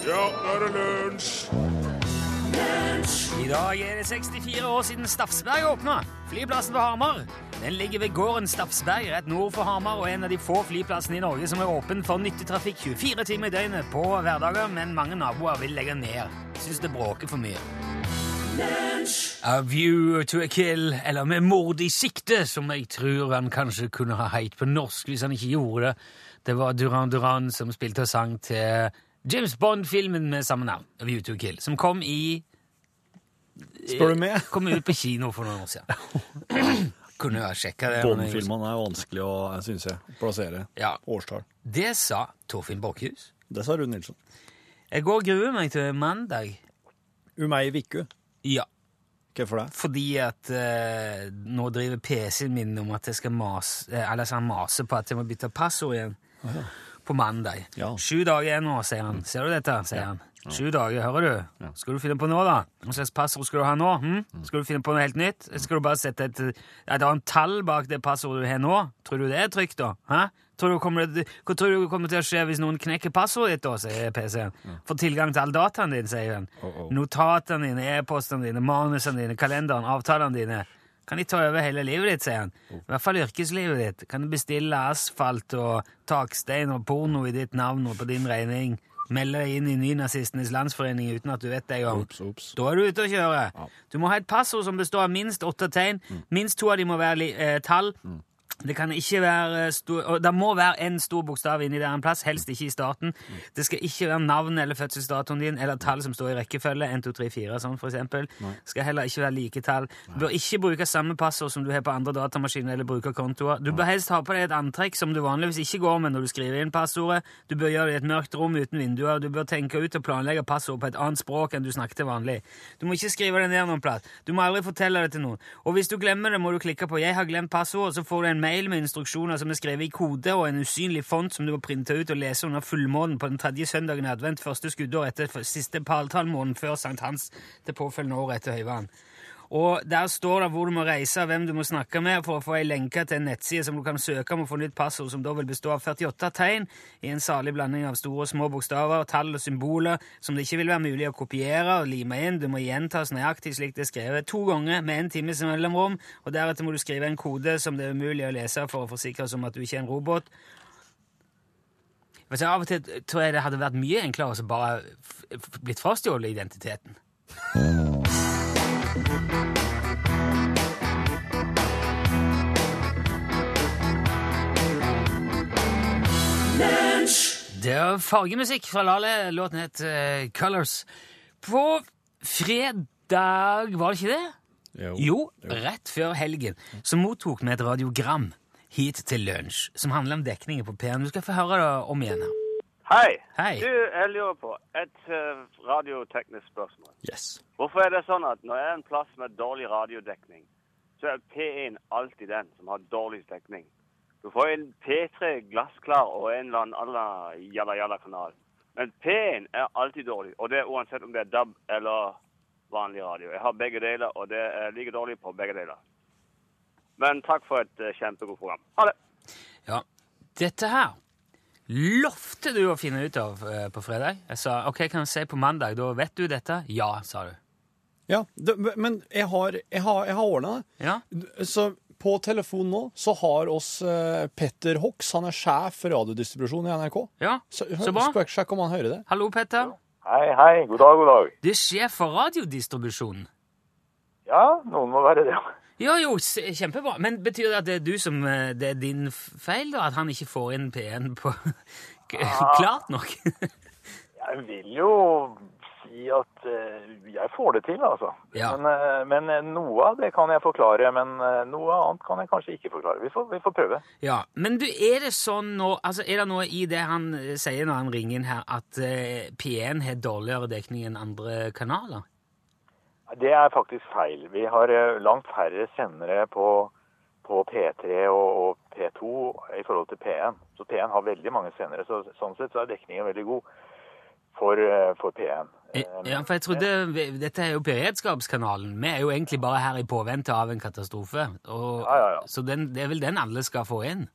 Ja, nå er det lunsj! I dag er det 64 år siden Stafsberg åpna. Flyplassen på Hamar. Den ligger ved gården Stafsberg rett nord for Hamar og er en av de få flyplassene i Norge som er åpen for nyttetrafikk 24 timer i døgnet på hverdager, men mange naboer vil legge ned. Syns det bråker for mye. A View to a Kill, eller Med mord i sikte, som jeg tror han kanskje kunne ha heit på norsk hvis han ikke gjorde det. Det var Duran Duran som spilte og sang til James Bond-filmen med samme navn, A View to Kill, som kom i Spør du meg? Kom ut på kino for noen år siden. Kunne ha sjekka det. Bond-filmene er vanskelig å, synes jeg, plassere. Ja. Årstall. Det sa Torfinn Borchhus. Det sa Rune Nilsson. Jeg går og gruer meg til mandag. Um ei uke. Ja, Hvorfor det? fordi at eh, nå driver PC-en min om at jeg skal mase eh, Eller så han maser på at jeg må bytte passord igjen på mandag. Ja. Sju dager igjen nå, sier han. Ser du dette? sier han. Sju dager, hører du? Skal du finne på noe, da? Hva slags passord skal du ha nå? Hm? Skal du finne på noe helt nytt? Skal du bare sette et, et annet tall bak det passordet du har nå? Tror du det er trygt, da? Hæ? Tror du kommer, hva tror du kommer til å skje hvis noen knekker passordet ditt, da, sier PC-en. Får tilgang til all dataen din, sier han. Notatene dine, e-postene dine, manusene dine, kalenderen, avtalene dine. Kan de ta over hele livet ditt, sier han. I hvert fall yrkeslivet ditt. Kan du bestille asfalt og takstein og porno i ditt navn og på din regning? Melde deg inn i Nynazistenes landsforening uten at du vet det engang. Da er du ute å kjøre. Du må ha et passord som består av minst åtte tegn. Minst to av de må være eh, tall. Det kan ikke være stor, det må være en stor bokstav inni der en plass, helst ikke i starten. Det skal ikke være navn eller fødselsdatoen din eller tall som står i rekkefølge. 1, 2, 3, 4, sånn for eksempel. Det skal heller ikke være like tall. Du bør ikke bruke samme passord som du har på andre datamaskiner eller brukerkontoer. Du bør helst ha på deg et antrekk som du vanligvis ikke går med når du skriver inn passordet. Du bør gjøre det i et mørkt rom uten vinduer. Du bør tenke ut og planlegge passord på et annet språk enn du snakker til vanlig. Du må ikke skrive det ned noen plass. Du må aldri fortelle det til noen. Og hvis du glemmer det, må du klikke på 'Jeg har glemt passordet', så får du en mail med instruksjoner som er skrevet i kode og en usynlig font som du må printe ut og lese under fullmånen på den tredje søndagen i advent, første skuddår etter siste paltallmånen før sankthans til påfølgende år etter høyvann. Og der står det hvor du må reise, hvem du må snakke med, for å få ei lenke til en nettside som du kan søke om å få nytt passord, som da vil bestå av 48 tegn i en salig blanding av store og små bokstaver, tall og symboler som det ikke vil være mulig å kopiere og lime inn. Du må gjentas nøyaktig slik det er skrevet to ganger med en times mellomrom, og deretter må du skrive en kode som det er umulig å lese for å forsikre oss om at du ikke er en robot. Vet Av og til tror jeg det hadde vært mye enklere å bare blitt frastjålet identiteten. Det er fargemusikk fra Lale. Låten het uh, Colors. På fredag, var det ikke det? Jo, rett før helgen, så mottok vi et radiogram hit til lunsj som handler om dekningen på P1. Du skal få høre det om igjen. her. Hei. Hei. Du, jeg lurer på et eh, radioteknisk spørsmål. Yes. Hvorfor er det sånn at når det er en plass med dårlig radiodekning, så er P1 alltid den som har dårligst dekning? Du får en P3 glassklar og en eller annen jalla-jalla-kanal. Men P1 er alltid dårlig, og det er uansett om det er DAB eller vanlig radio. Jeg har begge deler, og det er like dårlig på begge deler. Men takk for et eh, kjempegodt program. Ha det. Ja, dette her lovte du å finne ut av eh, på fredag. Jeg sa ok, kan du si på mandag, da vet du dette? Ja, sa du. Ja, det, men jeg har, jeg har, jeg har ordna det. Ja, Så på telefon nå så har oss eh, Petter Hox, han er sjef for radiodistribusjon i NRK. ja, Så, så bra. Spør, sjekk om han hører det. Hallo, Petter. Hei, hei. God dag, god dag. Du er sjef for radiodistribusjonen. Ja, noen må være det. Ja, jo, kjempebra. Men betyr det at det er du som eh, Det er din feil, da? At han ikke får inn P1 på klart nok? Jeg vil jo si at eh, jeg får det til, altså. Ja. Men, eh, men noe av det kan jeg forklare, men noe annet kan jeg kanskje ikke forklare. Vi får, vi får prøve. ja. Men du, er det sånn nå Altså, er det noe i det han sier når han ringer inn her, at eh, P1 har dårligere dekning enn andre kanaler? Det er faktisk feil. Vi har eh, langt færre sendere på, på P3 og, og P2 i forhold til P1. Så P1 har veldig mange sendere, så sånn sett så er dekningen veldig god for, eh, for P1. Eh, Ja, for jeg trodde Dette er jo beredskapskanalen. Vi er jo egentlig bare her i påvente av en katastrofe. Og, Ja, ja, ja. Så den, det er vel den alle skal få inn?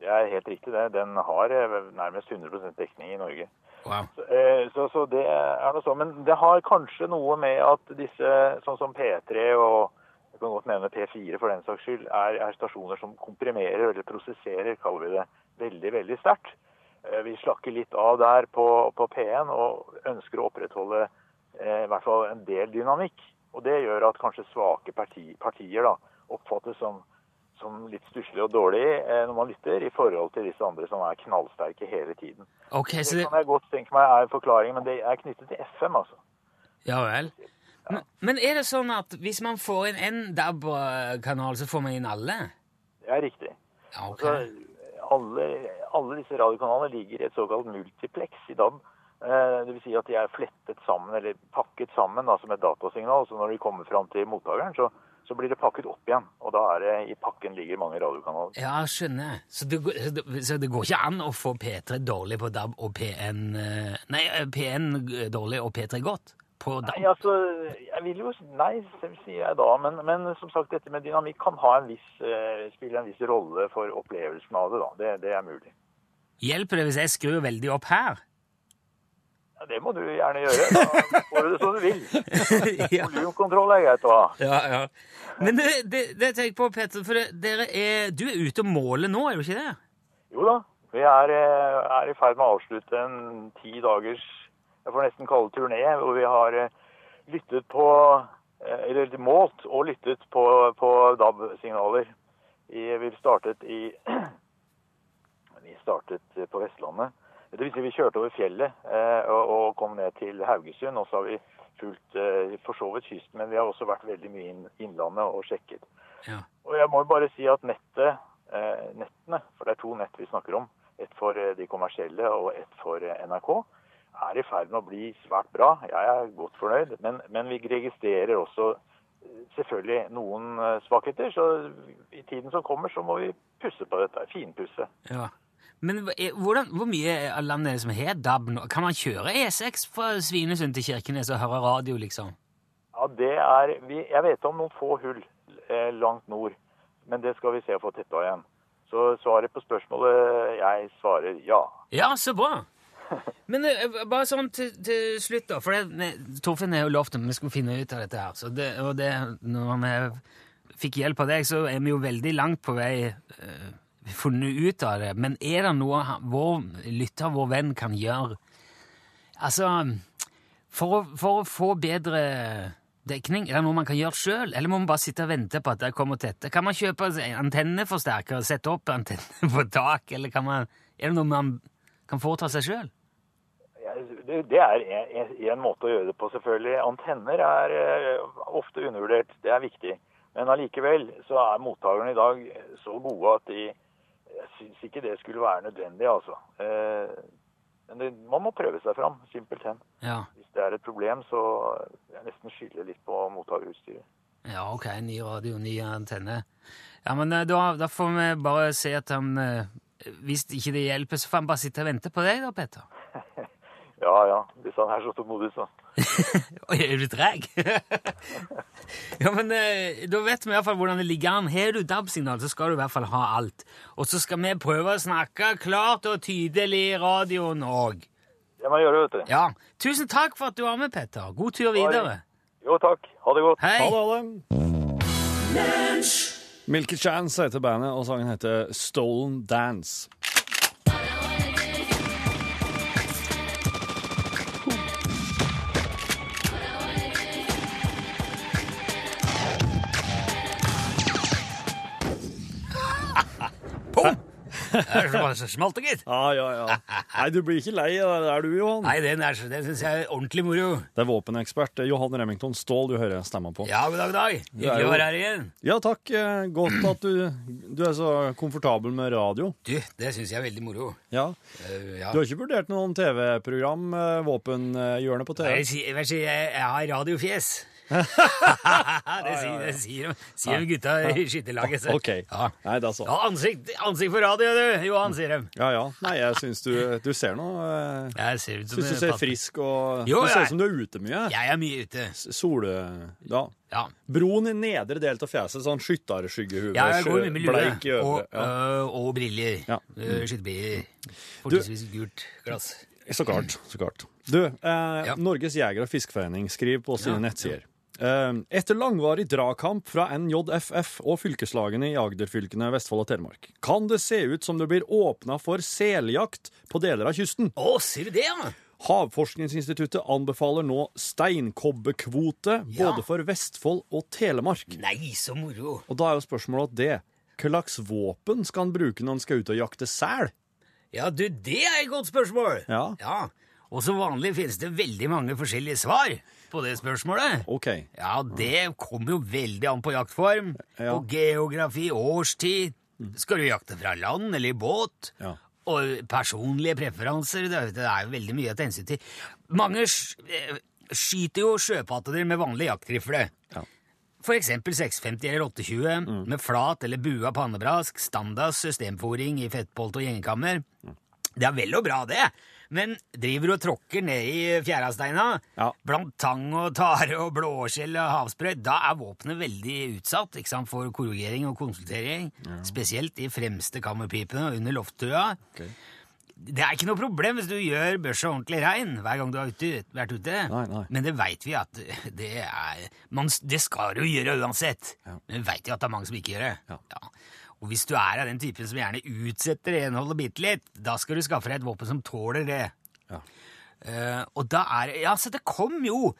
Det er helt riktig det. Den har nærmest 100 dekning i Norge. Wow. Eh, Så, så det er noe sånn. Men det har kanskje noe med at disse, sånn som P3 og jeg kan godt nevne P4 for den saks skyld, er, er stasjoner som komprimerer eller prosesserer, kaller vi det, veldig, veldig sterkt. Eh, Vi slakker litt av der på, på P1 og ønsker å opprettholde eh, i hvert fall en del dynamikk. Og det gjør at kanskje svake parti, partier da, oppfattes som, som litt stusslig og dårlig eh, når man lytter, i forhold til disse andre som er knallsterke hele tiden. Okay, så Det det, kan jeg godt tenke meg er forklaringen, men det er knyttet til FM, altså. Ja vel. Men, men er det sånn at hvis man får inn en DAB-kanal, så får man inn alle? Det er riktig. Ja, ok. altså, alle, alle disse radiokanalene ligger i et såkalt multiplex i DAB. Eh, Det vil si at de er flettet sammen, eller pakket sammen da, som et datasignal. Så når de kommer fram til mottakeren, så, så blir det pakket opp igjen. Og da er det, i pakken ligger mange radiokanaler. Ja, skjønner. Så det, så det- går ikke an å få P3 dårlig på DAB og P1 eh, Nei, eh, P1 dårlig og P3 godt på DAB? Nei, altså, jeg vil jo Nei, sier jeg da. Men, men som sagt, dette med dynamikk kan ha en viss, eh, spille en viss rolle for opplevelsen av det. da. Det, det er mulig. Hjelper det hvis jeg skrur veldig opp her? Ja, det må du gjerne gjøre. Da får du det som du vil. Volumkontroll er greit å ha. ja, ja. Men det, det, det tenker jeg på, Petter, for dere er, du er ute og måler nå, er du ikke det? Jo da, vi er, eh, er i ferd med å avslutte en ti dagers, jeg får nesten kalle turné, hvor vi har eh, lyttet på, eh, eller målt og lyttet på, på DAB-signaler. Vi startet i, vi startet på Vestlandet. Det vil si vi kjørte over fjellet eh, og, og kom ned til Haugesund, og så har vi fulgt eh, for så vidt kysten, men vi har også vært veldig mye inn innlandet og sjekket. Ja. Og jeg må bare si at nettet, eh, nettene, for det er to nett vi snakker om, ett for de kommersielle og ett for NRK, er i ferd med å bli svært bra. Jeg er godt fornøyd, men, men vi registrerer også selvfølgelig noen svakheter, så i tiden som kommer så må vi pusse på dette, finpusse. Ja. Men er- hvordan, hvor mye av landet er det som har DAB nå? Kan man kjøre E6 fra Svinesund til Kirkenes og høre radio, liksom? Ja, det er, vi, jeg vet om noen få hull eh, langt nord, men det skal vi se å få tetta igjen. Så svaret på spørsmålet, jeg svarer ja. Ja, så bra! Men eh, bare sånn til, til slutt, da. For det, Torfinn har jo lovt at vi skulle finne ut av dette her. Så det, og det, når vi fikk hjelp av deg, så er vi jo veldig langt på vei eh, funnet ut av det. Men er det noe han- vår lytter, vår venn, kan gjøre? Altså For å, for å få bedre dekning, er det noe man kan gjøre sjøl, eller må man bare sitte og vente på at det kommer tette? Kan man kjøpe en antenneforsterker og sette opp antenne på tak, eller kan man, er det noe man kan foreta seg sjøl? Det er en måte å gjøre det på, selvfølgelig. Antenner er eh, ofte undervurdert. Det er viktig. Men allikevel så er mottakerne i dag så gode at de Jeg syns ikke det skulle være nødvendig, altså. Eh, Men det, man må prøve seg fram, simpelthen. Ja. Hvis det er et problem, så jeg nesten skylder litt på mottakerutstyret. ja, ok, ny radio, ny antenne. Ja, men eh, da, da får vi bare se at han eh, Hvis ikke det hjelper, så får han bare sitte og vente på deg, da, Petter. Ja ja, hvis han er så tålmodig, så. Oi, er du treg? ja, men eh, da vet vi i hvert fall hvordan det ligger an. Har du DAB-signal, så skal du i hvert fall ha alt. Og så skal vi prøve å snakke klart og tydelig i radioen òg. Det må jeg gjøre, vet du. Ja. Tusen takk for at du var med, Petter. God tur videre. Jo takk. Ha det godt. Hei. Ha det, alle. Milky Chance heter bandet, og sangen heter Stolen Dance. Så smalt det, gitt. Ja, ja, ja. Nei, du blir ikke lei av det, er du, Johan? Nei, den, er, den syns jeg er ordentlig moro. Det er våpenekspert er Johan Remington Ståhl du hører stemma på. Ja, god dag, dag. er Hyggelig jo- å være her igjen. Ja, takk. Eh, Godt at du, du er så komfortabel med radio. Du, det syns jeg er veldig moro. Ja. Eh, ja. Du har ikke vurdert noen TV-program, eh, våpenhjørnet på TV? Jeg, sier- jeg, jeg, jeg har radiofjes. det sier, det sier, sier gutta i skytterlaget. Ok. Ja. Nei, det er så. Ja, ansikt, ansikt for radio, du, Johan, sier de. Ja, ja. Nei, jeg syns du, du ser noe eh, Jeg ser ut som Syns du ser frisk og Jo, Du ser ut som du er ute mye. Jeg er mye ute. Sole... Ja. Ja. Broen i nedre del av fjeset, sånn skytterskyggehue. Ja, jeg går mye med lue og. Ja. øh, og briller. Ja. Mm. Skytterbriller. Fortrinnsvis gult glass. Så klart. så klart. Du, eh, Ja. Norges jeger- og fiskeforening skriver på sine nettsider. Eh, etter langvarig dragkamp fra NJFF og fylkeslagene i Agderfylkene, Vestfold og Telemark, kan det se ut som det blir åpna for seljakt på deler av kysten. Å, sier du det, ja? Havforskningsinstituttet anbefaler nå steinkobbekvote Ja. både for Vestfold og Telemark. Nei, så moro. Og da er jo spørsmålet det. Hva slags våpen skal han bruke når han skal ut og jakte sel? Ja, du, det er et godt spørsmål. Ja. ja. Og som vanlig finnes det veldig mange forskjellige svar på det spørsmålet. OK. Ja, det kommer jo veldig an på jaktform, Ja. på geografi, årstid. Skal du jakte fra land eller i båt? Ja. Og personlige preferanser. Det er- jo veldig mye å ta hensyn til. Mange eh, skyter jo sjøpattedyr med vanlig jaktrifle. Ja. For eksempel 650 eller 820 med flat eller bua pannebrask, standard systemforing i fettpolt og gjengekammer. Det er vel og bra, det, men driver du og tråkker ned i fjærasteina Ja. blant tang og tare og blåskjell og havsprøyt, da er våpenet veldig utsatt sant, for korrigering og konsultering. Spesielt i fremste kammerpipene og under lofttøya. Okay. Det er ikke noe problem hvis du gjør børsa ordentlig rein hver gang du har ute, vært ute. Nei, nei. Men det veit vi at det er man, Det skal du gjøre uansett. Ja. Men vi veit jo at det er mange som ikke gjør det. Ja. Og hvis du er av den typen som gjerne utsetter renholdet bitte litt, da skal du skaffe deg et våpen som tåler det. Ja. Uh, og da er Ja, så det kom jo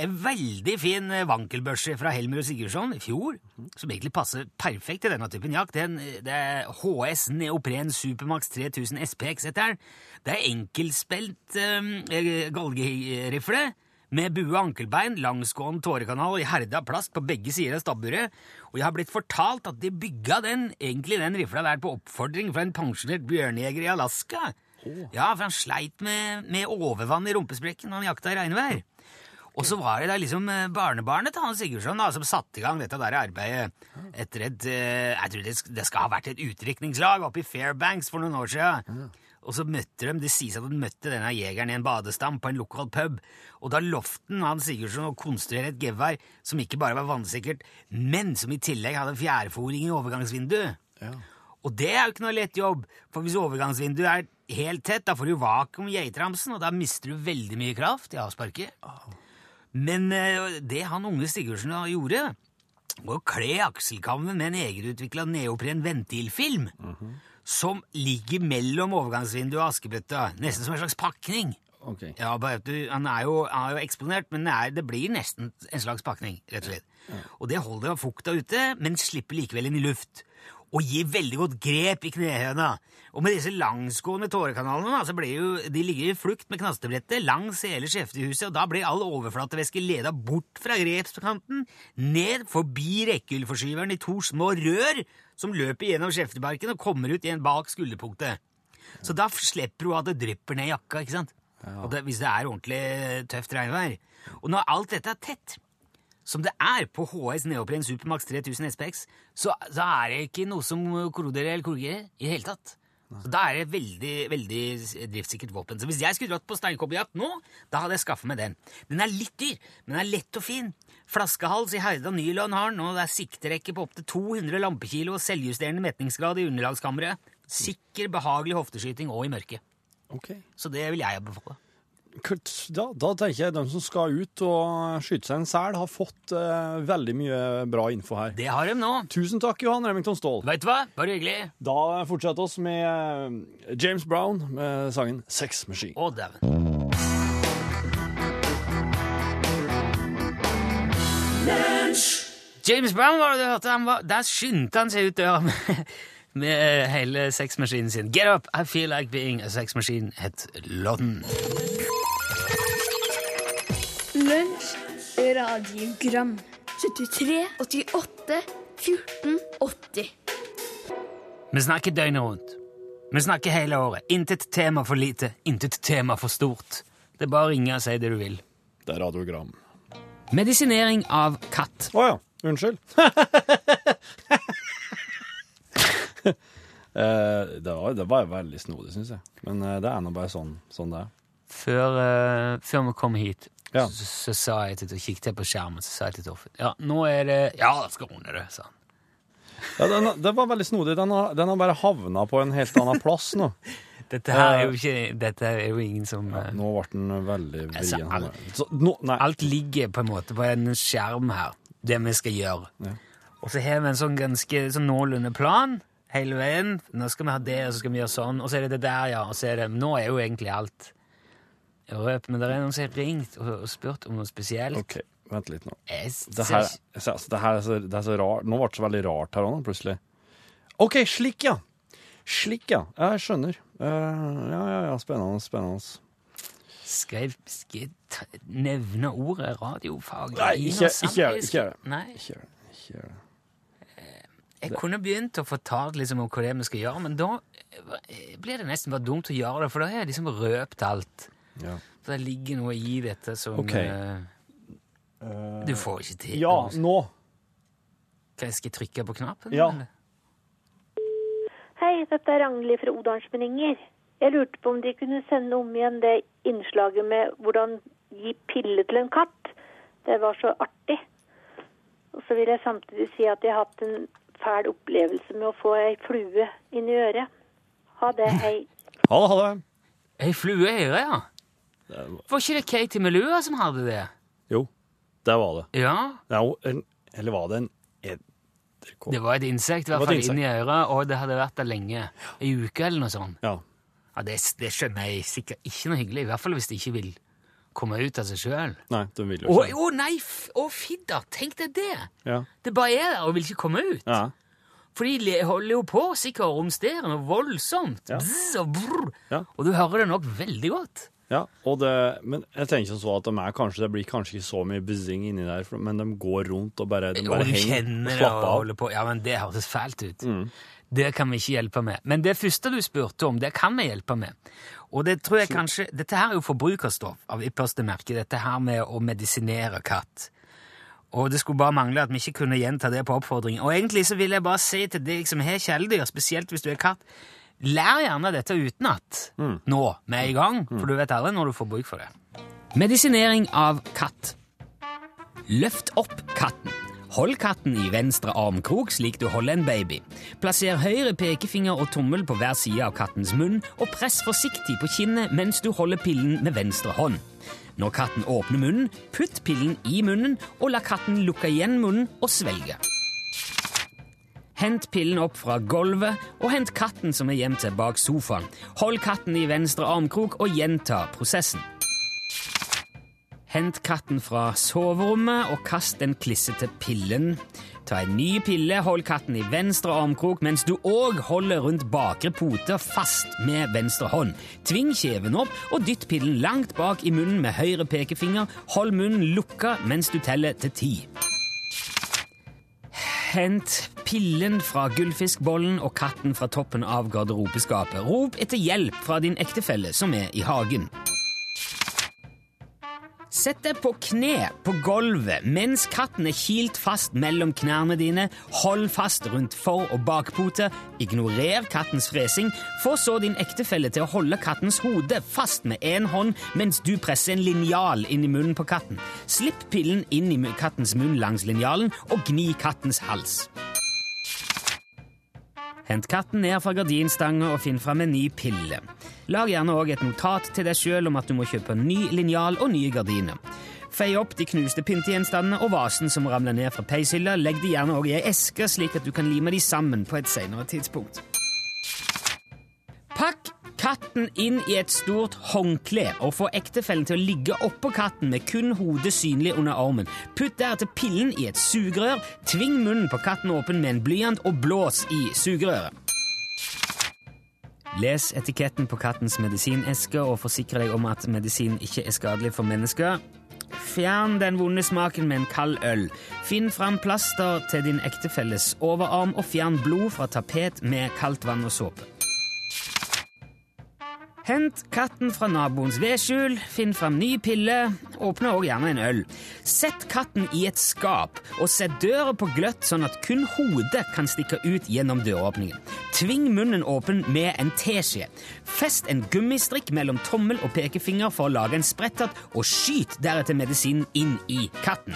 en veldig fin eh, vankelbørse fra Helmer og Sigurdsson i fjor, som egentlig passer perfekt til denne typen jakt. Den, det er HS Neopren Supermax 3000 SPX heter den. Det er enkeltspelt um, galgerifle med bue og ankelbein, langsgående tårekanal i herda plast på begge sider av stabburet. Og jeg har blitt fortalt at de bygga den, egentlig den rifla der på oppfordring fra en pensjonert bjørnejeger i Alaska. Ja, for han sleit med, med overvann i rumpesprekken når han jakta i regnvær. Og så var det da liksom eh, barnebarnet til Hans Sigurdsson da, som satte i gang dette der arbeidet etter et eh, Jeg tror det, det skal ha vært et utdrikningslag oppe i Fairbanks for noen år siden. Og så møtte de, Det sies at de møtte denne jegeren i en badestam på en lokal pub. Og da lovte han Sigurdsson å konstruere et gevær som ikke bare var vannsikkert, men som i tillegg hadde fjærforing i overgangsvinduet. Ja. Og det er jo ikke noe lett jobb, for hvis overgangsvinduet er helt tett, da får du vakuum i geitramsen, og da mister du veldig mye kraft i avsparket. Men eh, det han unge Sigurdsen gjorde, var å kle akselkammen med en egenutvikla neopren ventilfilm, som ligger mellom overgangsvinduet og askebøtta, nesten som en slags pakning. OK. Ja, du, han, er jo, han er jo eksponert, men det, er, det blir nesten en slags pakning, rett og slett. Og det holder fukta ute, men slipper likevel inn i luft. Og gir veldig godt grep i knehøna. Og med disse langsgående tårekanalene da, så blir jo, de ligger i flukt med knastebrettet langs hele skjeftehuset, og da blir all overflatevæske leda bort fra grepskanten, ned forbi rekkehyllforskyveren i to små rør som løper gjennom skjeftebarken og kommer ut igjen bak skulderpunktet. Så da slipper hun at det drypper ned jakka, ikke sant? Og det, hvis det er ordentlig tøft regnvær. Og når alt dette er tett, som det er på HS Neopren Supermax 3000 SPX, så, så er det ikke noe som korroderer eller korrigerer i det hele tatt. Så Da er det et veldig, veldig driftssikkert våpen. Så hvis jeg skulle dratt på steinkobberjakt nå, da hadde jeg skaffet meg den. Den er litt dyr, men den er lett og fin. Flaskehals i herda nylon har den, og det er sikterekke på opptil 200 lampekilo og selvjusterende metningsgrad i underlagskammeret. Sikker, behagelig hofteskyting og i mørket. Okay. Så det vil jeg anbefale. Da, da tenker jeg at de som skal ut og skyte seg en sel, har fått eh, veldig mye bra info her. Det har de nå. Tusen takk, Johan Remington Ståhl. Vet du hva? Bare hyggelig. Da fortsetter oss med eh, James Brown med sangen Sex Machine. Å, dæven. James Brown var det du hørte. Han var, der skyndte han seg ut døra med, med hele sexmaskinen sin. Get up, I feel like being a sex machine, het låten. Lunsj, radiogram 73, 88, 14, 80 Vi snakker døgnet rundt. Vi snakker hele året. Intet tema for lite, intet tema for stort. Det er bare å ringe og si det du vil. Det er radiogram. Medisinering av katt. Å ja. Unnskyld. Eh, det, var, det var veldig snodig, syns jeg. Men eh, det er nå bare sånn, sånn det er. Før, eh, før vi kom hit, Ja. så, så sa jeg til kikket jeg på skjermen, så sa jeg til Torfinn Ja, nå er det Ja, jeg skal ordne det, sa han. Ja, den, det var veldig snodig. Den har, den har bare havna på en helt annen plass nå. Dette her er jo ikke Dette er jo ingen som ja, Nå ble den veldig Altså, vrien. Altså, nei. Alt ligger på en måte på en skjerm her, det vi skal gjøre. Ja. Og så har vi en sånn ganske sånn noenlunde plan hele veien. Nå skal vi ha det, og så skal vi gjøre sånn, og så er det det der, ja. Og så er det Nå er jo egentlig alt røp, men det er noen som har ringt og, og spurt om noe spesielt. OK, vent litt nå. Det her, altså, det her er, så, det er så rart. Nå ble det så veldig rart her òg, plutselig. OK, slik, ja. Slik, ja. Jeg skjønner. Uh, ja, ja, ja. Spennende, spennende. Skal jeg, skal jeg ta, nevne ordet radiofag? Nei, ikke- gjør det, ikke gjør det. Det. jeg kunne begynt å fortelle liksom om hva det er vi skal gjøre, men da blir det nesten bare dumt å gjøre det, for da har jeg liksom røpt alt. Ja. For det ligger noe i dette som okay. uh, Du får ikke til. ja, nå. Skal jeg trykke på knappen? Ja. eller? Hei, dette er Ragnhild fra Odalsmenninger. Jeg lurte på om de kunne sende om igjen det innslaget med hvordan gi pille til en katt. Det var så artig. Og så vil jeg samtidig si at jeg har hatt en fæl opplevelse med å få ei flue inn i øret. Ha det, hei. Ha det, ha det. Ei flue i øret, ja. Var ikke det Katie Melua som hadde det? Jo, det var det. Ja, en, eller var det en edderkopp? det var et insekt i hvert fall inni øret, og det hadde vært der lenge. Ei uke eller noe sånt. Ja. Ja, det, det skjønner jeg sikkert ikke noe hyggelig, i hvert fall hvis de ikke vil komme ut av seg sjøl. Nei, de vil jo Å ikke. å, nei! f- Å, fidder, Tenk deg det! Ja. Det bare er der og vil ikke komme ut. ja. For de holder jo på sikkert og romsterer noe voldsomt. Ja. Bzz og brr. Ja. Og du hører det nok veldig godt. Ja, og det, men jeg tenker sånn at de er kanskje, det blir kanskje ikke så mye buzzing inni der, men de går rundt og bare, de bare og henger og slapper av. på. Ja, men det høres fælt ut. Det kan vi ikke hjelpe med. Men det første du spurte om, det kan vi hjelpe med. Og det tror jeg kanskje Dette her er jo forbrukerstoff av ypperste merke, dette her med å medisinere katt. Og det skulle bare mangle at vi ikke kunne gjenta det på oppfordring. Og egentlig så vil jeg bare si til deg som har kjæledyr, spesielt hvis du er katt, lær gjerne dette utenat nå, med i gang, for du vet aldri når du får bruk for det. Medisinering av katt. Løft opp katten. Hold katten i venstre armkrok slik du holder en baby. Plasser høyre pekefinger og tommel på hver side av kattens munn, og press forsiktig på kinnet mens du holder pillen med venstre hånd. Når katten åpner munnen, putt pillen i munnen, og la katten lukke igjen munnen og svelge. Hent pillen opp fra gulvet, og hent katten som er gjemt seg bak sofaen. Hold katten i venstre armkrok og gjenta prosessen. Hent katten fra soverommet og kast den klissete pillen. Ta en ny pille, hold katten i venstre armkrok mens du òg holder rundt bakre pote fast med venstre hånd. Tving kjeven opp og dytt pillen langt bak i munnen med høyre pekefinger. Hold munnen lukka mens du teller til ti. Hent pillen fra gullfiskbollen og katten fra toppen av garderobeskapet. Rop etter hjelp fra din ektefelle som er i hagen. Sett deg på kne på gulvet mens katten er kilt fast mellom knærne dine. Hold fast rundt for- og bakpote. Ignorer kattens fresing. Få så din ektefelle til å holde kattens hode fast med én hånd mens du presser en linjal inn i munnen på katten. Slipp pillen inn i kattens munn langs linjalen og gni kattens hals. Hent katten ned fra gardinstanga og finn fram en ny pille. Lag gjerne òg et notat til deg sjøl om at du må kjøpe ny linjal og nye gardiner. Fei opp de knuste pyntegjenstandene og vasen som ramler ned fra peishylla. Legg de gjerne òg i ei eske, slik at du kan lime de sammen på et senere tidspunkt. Pakk katten inn i et stort håndkle og få ektefellen til å ligge oppå katten med kun hodet synlig under armen. Putt deretter pillen i et sugerør, tving munnen på katten åpen med en blyant og blås i sugerøret. Les etiketten på kattens medisineske og forsikre deg om at medisin ikke er skadelig for mennesker. Fjern den vonde smaken med en kald øl. Finn fram plaster til din ektefelles overarm, og fjern blod fra tapet med kaldt vann og såpe. Hent katten fra naboens vedskjul, finn fram ny pille, åpne også gjerne en øl. Sett katten i et skap, og sett døra på gløtt sånn at kun hodet kan stikke ut gjennom døråpningen. Tving munnen åpen med en teskje. Fest en gummistrikk mellom tommel og pekefinger for å lage en sprettert, og skyt deretter medisinen inn i katten.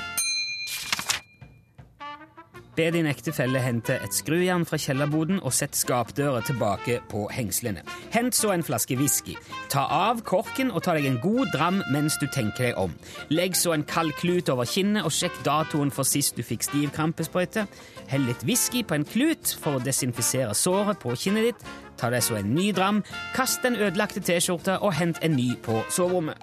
Be din ektefelle hente et skrujern fra kjellerboden og sett skapdøra tilbake på hengslene. Hent så en flaske whisky. Ta av korken og ta deg en god dram mens du tenker deg om. Legg så en kald klut over kinnet og sjekk datoen for sist du fikk stivkrampesprøyte. Hell litt whisky på en klut for å desinfisere såret på kinnet ditt. Ta deg så en ny dram, kast den ødelagte T-skjorta og hent en ny på soverommet.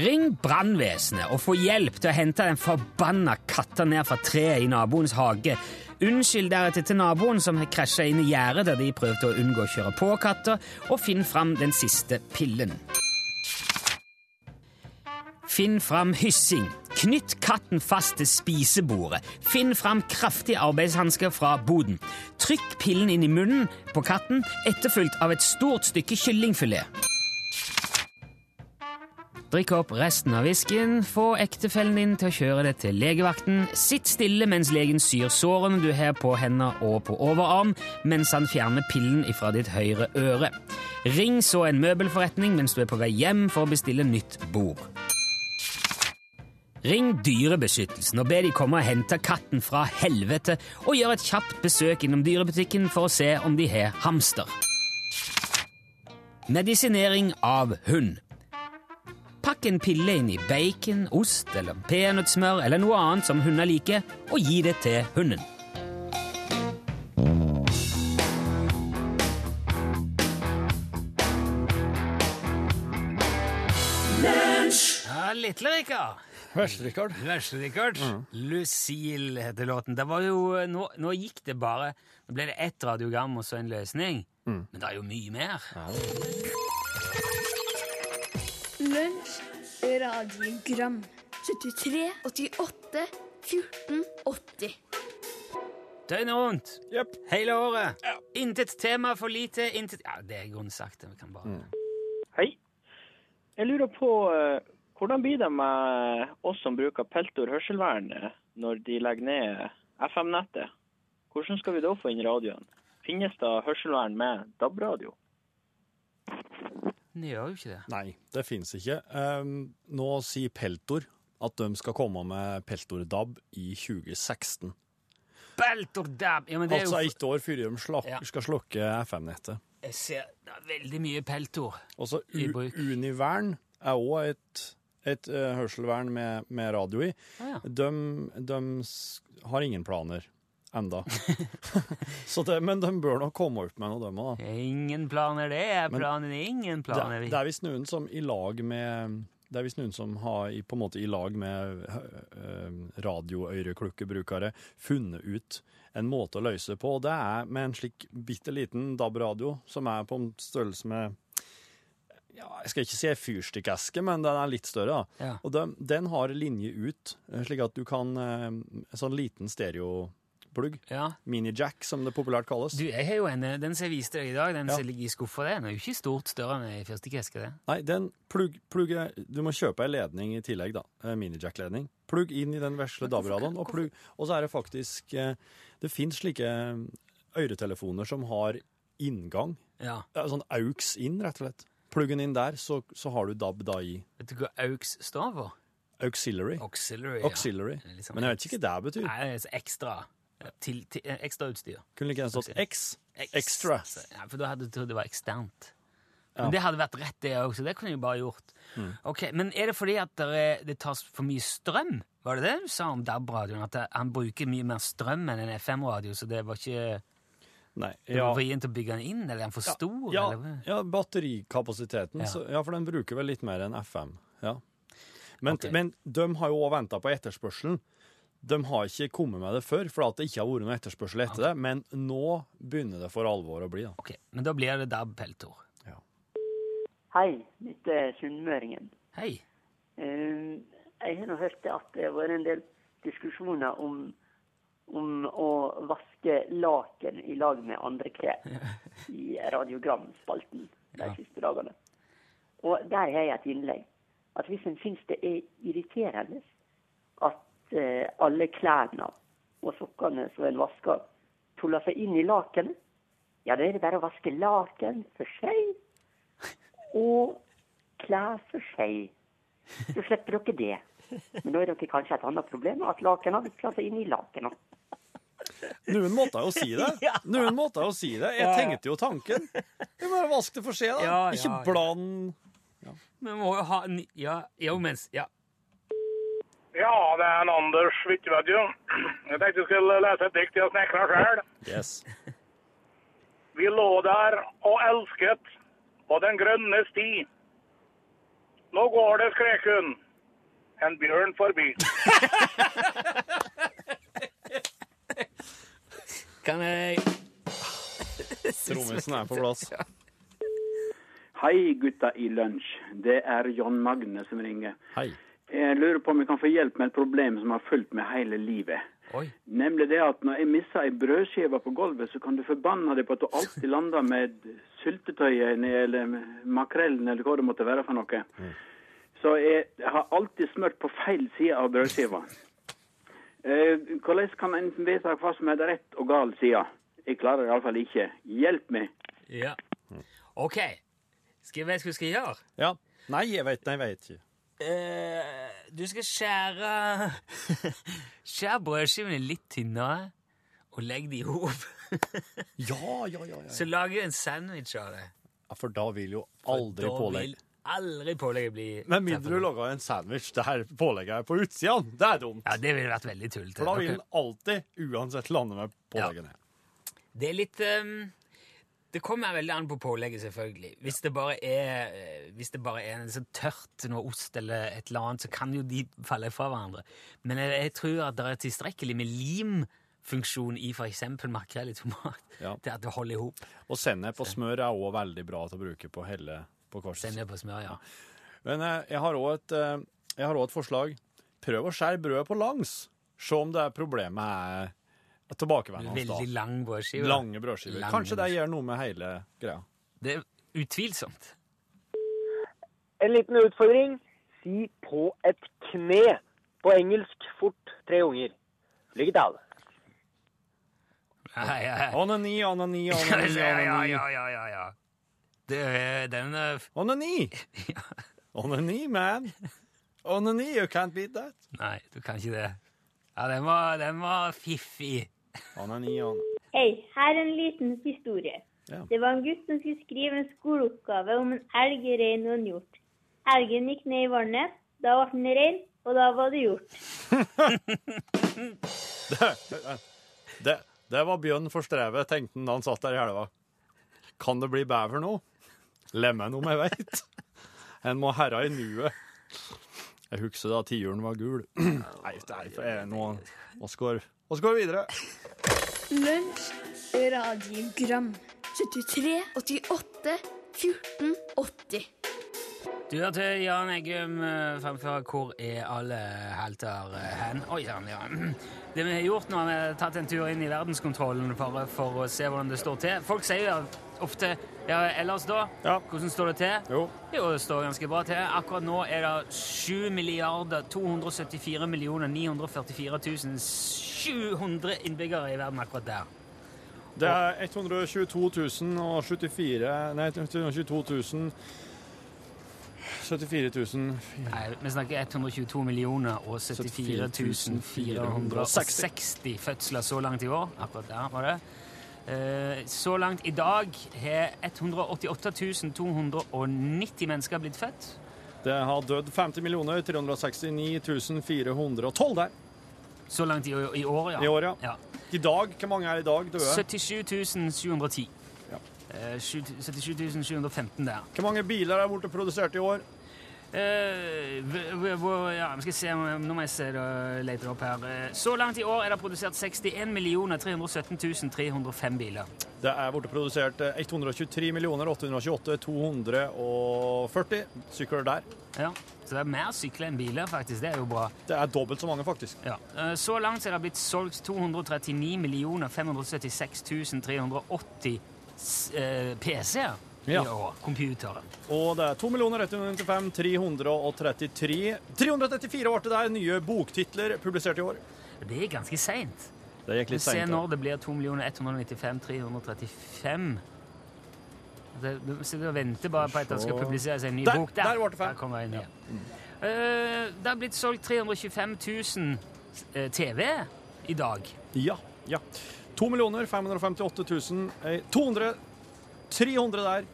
Ring brannvesenet og få hjelp til å hente den forbanna katta ned fra treet i naboens hage. Unnskyld deretter til naboen som har krasja inn i gjerdet der de prøvde å unngå å kjøre på katta, og finn fram den siste pillen. Finn fram hyssing. Knytt katten fast til spisebordet. Finn fram kraftige arbeidshansker fra boden. Trykk pillen inn i munnen på katten, etterfulgt av et stort stykke kyllingfilet. Drikk opp resten av whiskyen, få ektefellen din til å kjøre det til legevakten. Sitt stille mens legen syr sårene du har på hender og på overarm, mens han fjerner pillen ifra ditt høyre øre. Ring så en møbelforretning mens du er på vei hjem for å bestille nytt bord. Ring Dyrebeskyttelsen og be de komme og hente katten fra helvete, og gjør et kjapt besøk innom dyrebutikken for å se om de har hamster. Medisinering av hund. Pakk en pille inn i bacon, ost eller peanøttsmør eller noe annet som hunder liker, og gi det til hunden. Ja, Lille Rikard. Vesle-Rikard. Vesle-Rikard. Lucille heter låten. Det var jo, nå, nå gikk det bare Nå ble det ett radiogram og så en løsning. Men det er jo mye mer. Lunsj, radiogram 73, 88, 14, 80 Døgnet rundt. Yep. Hele året. Intet tema for lite, intet Ja, det er grunnsagt. Vi kan bare Hei. Jeg lurer på eh, hvordan blir det med oss som bruker Peltor hørselvern eh, når de legger ned FM-nettet? Hvordan skal vi da få inn radioen? Finnes det hørselvern med DAB-radio? Det gjør jo ikke det. Nei, det fins ikke. Um, nå sier Peltor at de skal komme med Peltor DAB i 2016. Beltordab! Ja, men det Altså jo ett år før de slak, Ja. skal slukke FM-nettet. Jeg ser det er veldig mye peltor. Og så I bruk. Univern er òg et, et uh, hørselvern med, med radio i. Ah, ja. De, de har ingen planer enda. så det, men de bør nok komme opp med noe, de òg. Ingen planer, det er Men- Ingen planer. det er visst noen som i lag med det er visst noen som har i, på en måte i lag med uh, radioøreklokkbrukere funnet ut en måte å løse på. og Det er med en slik bitte liten DAB-radio som er på en størrelse med ja, Jeg skal ikke si fyrstikkeske, men den er litt større. da. Ja. Og den, den har linje ut, eh, slik at du kan eh, En sånn liten stereoplugg, Ja. mini-jack som det populært kalles. Du, jeg har jo en, den som jeg viste deg i dag, den Ja. som ligger i skuffa. Den er jo ikke stort større enn ei fyrstikkeske, det. Nei, den plugg, plugg Du må kjøpe ei ledning i tillegg, da. Eh, Mini-jack-ledning. Plugg inn i den vesle DAB-radioen, og, plugg- og så er det faktisk eh, Det fins slike øretelefoner som har inngang. Ja. Ja, sånn AUX inn, rett og slett. Pluggen inn der, så, så har du DAB da i Vet du hva AUX står for? Auxiliary. Auxiliary. Auxiliary. Det er liksom Men jeg vet ikke hva det betyr. Nei, det er ekstra. Til, til, eh, ekstra utstyr. Kunne ikke stått X. Extra. Ja, for da hadde du trodd det var eksternt. Ja. Men det hadde vært rett, det òg, så det kunne jeg bare gjort. Ok, Men er det fordi at det, er, det tas for mye strøm? Var det det du sa om DAB-radioen? At han bruker mye mer strøm enn en FM-radio, så det var ikke Nei. ja. det Ja. var vrient å bygge den inn? Eller er den for stor? Ja, ja batterikapasiteten. Ja. Så, ja, for den bruker vel litt mer enn FM. Ja. Men, okay. men de har jo òg venta på etterspørselen. De har ikke kommet med det før, for at det ikke har vært noe etterspørsel etter det. Men nå begynner det for alvor å bli. da. Ok, Men da blir det DAB-peltor. Hei, dette er Sunnmøringen. Hei. Eh, Jeg har nå hørt at det har vært en del diskusjoner om, om å vaske laken i lag med andre klær i radiogramspalten de Ja. siste dagene. Og der har jeg et innlegg. At hvis en syns det er irriterende at alle klærne og sokkene som en vasker, tuller seg inn i lakenet, ja, da er det bare å vaske laken for seg og klær for seg. Så slipper dere det. Men nå er dere kanskje et annet problem, at laken har blitt seg inn i lakenet. Noen måter å si det. Noen måter å si det. Jeg tenkte jo tanken. Vi bare vask det for seg, da. Ikke bland ja. Vi må jo ha Ja, jo, mens Ja. Ja, det er en Anders Hvitvedt, jo. Jeg tenkte jeg skulle lese et dikt jeg snekra sjøl. Yes. Vi lå der og elsket på den grønne sti. Nå går det, skrek hun, en bjørn forbi. Kan jeg Trommisen er på plass. Hei, gutta i lunsj. Det er John Magne som ringer. Hei. Jeg lurer på om jeg kan få hjelp med et problem som har fulgt meg hele livet. Oi. Nemlig det at når jeg misser ei brødskive på gulvet, så kan du forbanne deg på at du alltid lander med syltetøyet eller makrellen eller hva det måtte være for noe. Så jeg har alltid smurt på feil side av brødskiva. Eh, hvordan kan en vedta hva som er det rett og gal side? Jeg klarer det iallfall ikke. Hjelp meg. Ja. OK. Skal jeg vite hva jeg skal gjøre? Ja. Nei, jeg veit, nei, jeg vet ikke. Eh, du skal skjære Skjær brødskivene litt tynnere, og legg de i hop. Ja, ja, ja. ja. Så lager du en sandwich av det. ja for da vil jo aldri pålegg aldri pålegget bli Med mindre du lager en sandwich der pålegget er på utsida. Det er dumt. Ja, det ville vært veldig tullete. For da vil den alltid uansett lande med påleggene. Det er litt ehm, Det kommer veldig an på pålegget, selvfølgelig. Hvis det bare er eh, Hvis det bare er en så tørt noe ost eller et eller annet, så kan jo de falle fra hverandre. Men jeg, jeg tror at det er tilstrekkelig med limfunksjon i f.eks. makrell i tomat Ja. til at det holder i hop. Og sennep og smør er òg veldig bra til å bruke på helle på kors. Sennep og smør, ja. Men eh, jeg har òg et, eh, et forslag. Prøv å skjære brødet på langs. Se om det er problemet er tilbakevendende. Veldig lang brødskive. Lange brødskiver. Lange Kanskje det gjør noe med hele greia. Det er utvilsomt. En liten utfordring. Si på et kne. På engelsk fort tre unger. Lykke til. Ja, ja. Onani, onani, onani, ja, ja, ja, ja, ja, ja. Det den eh, Onani! Onani, man. Onani, you can't beat that. Nei, du kan ikke det. Ja, den var, den var fiffig. Onani, han. Hei, her er en liten historie. Ja. Det var en gutt som skulle skrive en skoleoppgave om en elg, rein og en hjort. Elgen gikk ned i vannet, da ble den rein, og da var det gjort. Det, det, det var bjørn for strevet, tenkte han da han satt der i elva. Kan det bli bever nå? Lemmen om jeg veit. En må herra i nuet. Jeg husker da tiuren var gul. Nei, det er for jeg nå så går, vi videre. Lunsj, radiogram 73, 88, 14, 80 Du hørte Jan Eggum eh, fremføre 'Hvor er alle helter eh, hen?' Oi sann, ja. Det vi har gjort nå, er vi har tatt en tur inn i verdenskontrollen for, for å se hvordan det står til. Folk sier jo ofte ja, ellers da? Hvordan står det til? Jo. Jo, det står ganske bra til. Akkurat nå er det 7 milliarder 274 millioner 944 700 innbyggere i verden akkurat der. Det er 122 074 Nei, 122 000 74 000 Nei, vi snakker 122 millioner og 74 460 fødsler så langt i år. Akkurat der var det. Eh, Så langt i dag har 188 290 mennesker blitt født. Det har dødd 50 millioner 369 412 der. Så langt i, i år, ja. I år, ja. Ja. I dag, hvor mange er i dag døde? 77 710. Eh, 77 715 der. Hvor mange biler er borte produsert i år? Eh, ja, vi skal se, nå må jeg se det, lete opp her. Eh, Så langt i år er det produsert 61 317 305 biler. Det er blitt produsert eh, 123 828 240 sykler der. Ja, Så det er mer sykler enn biler, faktisk. Det er jo bra. Det er dobbelt så mange, faktisk. Ja. Eh, Så langt er det blitt solgt 239 576 380 s- eh, PC-er Ja. i år. Computere. Og det er 2 195 333 334 ble det der nye boktitler publisert i år. Det er ganske seint. Det gikk litt seint. Se når det blir 2 195 335. Det, du sitter og venter bare på at det skal publiseres en ny Der- bok. der ble det fem. Der det ja. uh, det har blitt solgt 325 000 eh, TV i dag. Ja. ja. 2 558 000 eh, 200 300 der.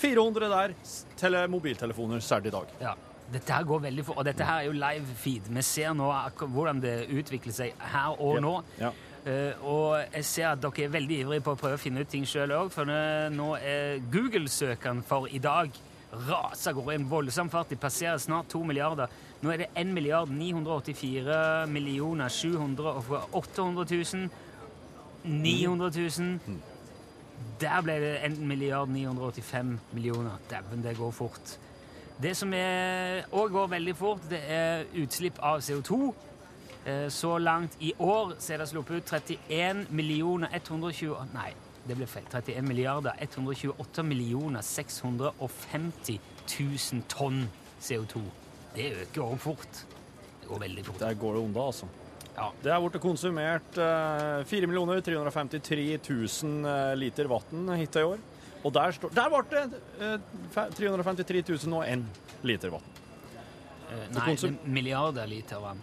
400 der. til mobiltelefoner særlig i dag. Ja. Dette her går veldig fort, og dette her er jo live feed. Vi ser nå hvordan det utvikler seg her og nå. Ja. Uh, og jeg ser at dere er veldig ivrige på å prøve å finne ut ting sjøl òg, for nå er Google-søkeren for i dag raser går i en voldsom fart. De passerer snart to milliarder. Nå er det 1 milliard 984 millioner 700 og 800 000. 900 000. Der ble det 1 milliard 985 millioner. Dæven, det går fort. Det som òg går veldig fort, det er utslipp av CO2. Eh, Så langt i år så er det sluppet ut 31 millioner 120 Nei, det ble feil. 31 milliarder 128 millioner 650 000 tonn CO2. Det øker òg fort. Det går veldig fort. Der går det unna, altså. Ja. Det er blitt konsumert eh, 4 353 000 eh, liter vann hittil i år. Og der, står, der ble det eh, fe- 353 001 liter vann. Eh, Nei, er milliarder liter vann.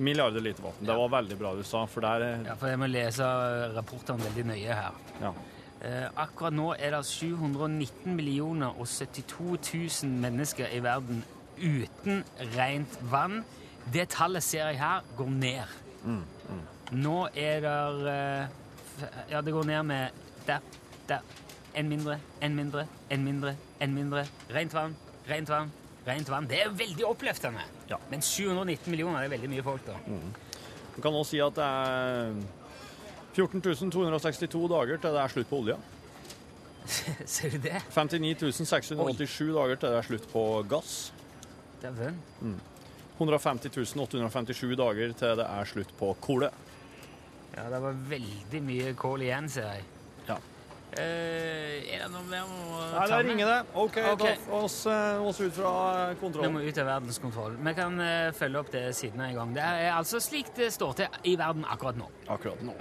Milliarder liter vann. Det var veldig bra du sa, for der eh, Ja, for jeg må lese rapportene veldig nøye her. Ja. Eh, akkurat nå er det 719 millioner og 72 000 mennesker i verden uten rent vann. Det tallet ser jeg her går ned. Mm, Nå er det eh, Ja, det går ned med der, der. En mindre, en mindre, en mindre, en mindre. Rent vann, rent vann, rent vann. Det er veldig oppløftende. Men 719 millioner det er veldig mye folk, da. Du kan også si at det er 14 262 dager til det er slutt på olja. Ser du det? 59 687 dager til det er slutt på gass. Dæven. Mm. 150 857 dager til det er slutt på kole. Ja, det var veldig mye kål igjen, ser jeg. Ja. Eh, er det noe mer å Nei, med? Nei, med? ringer det. OK, okay. da oss, eh, oss ut fra kontroll. Vi må ut av verdenskontroll. Vi kan uh, følge opp det siden av en gang. Det er altså slik det står til i verden akkurat nå. Akkurat nå.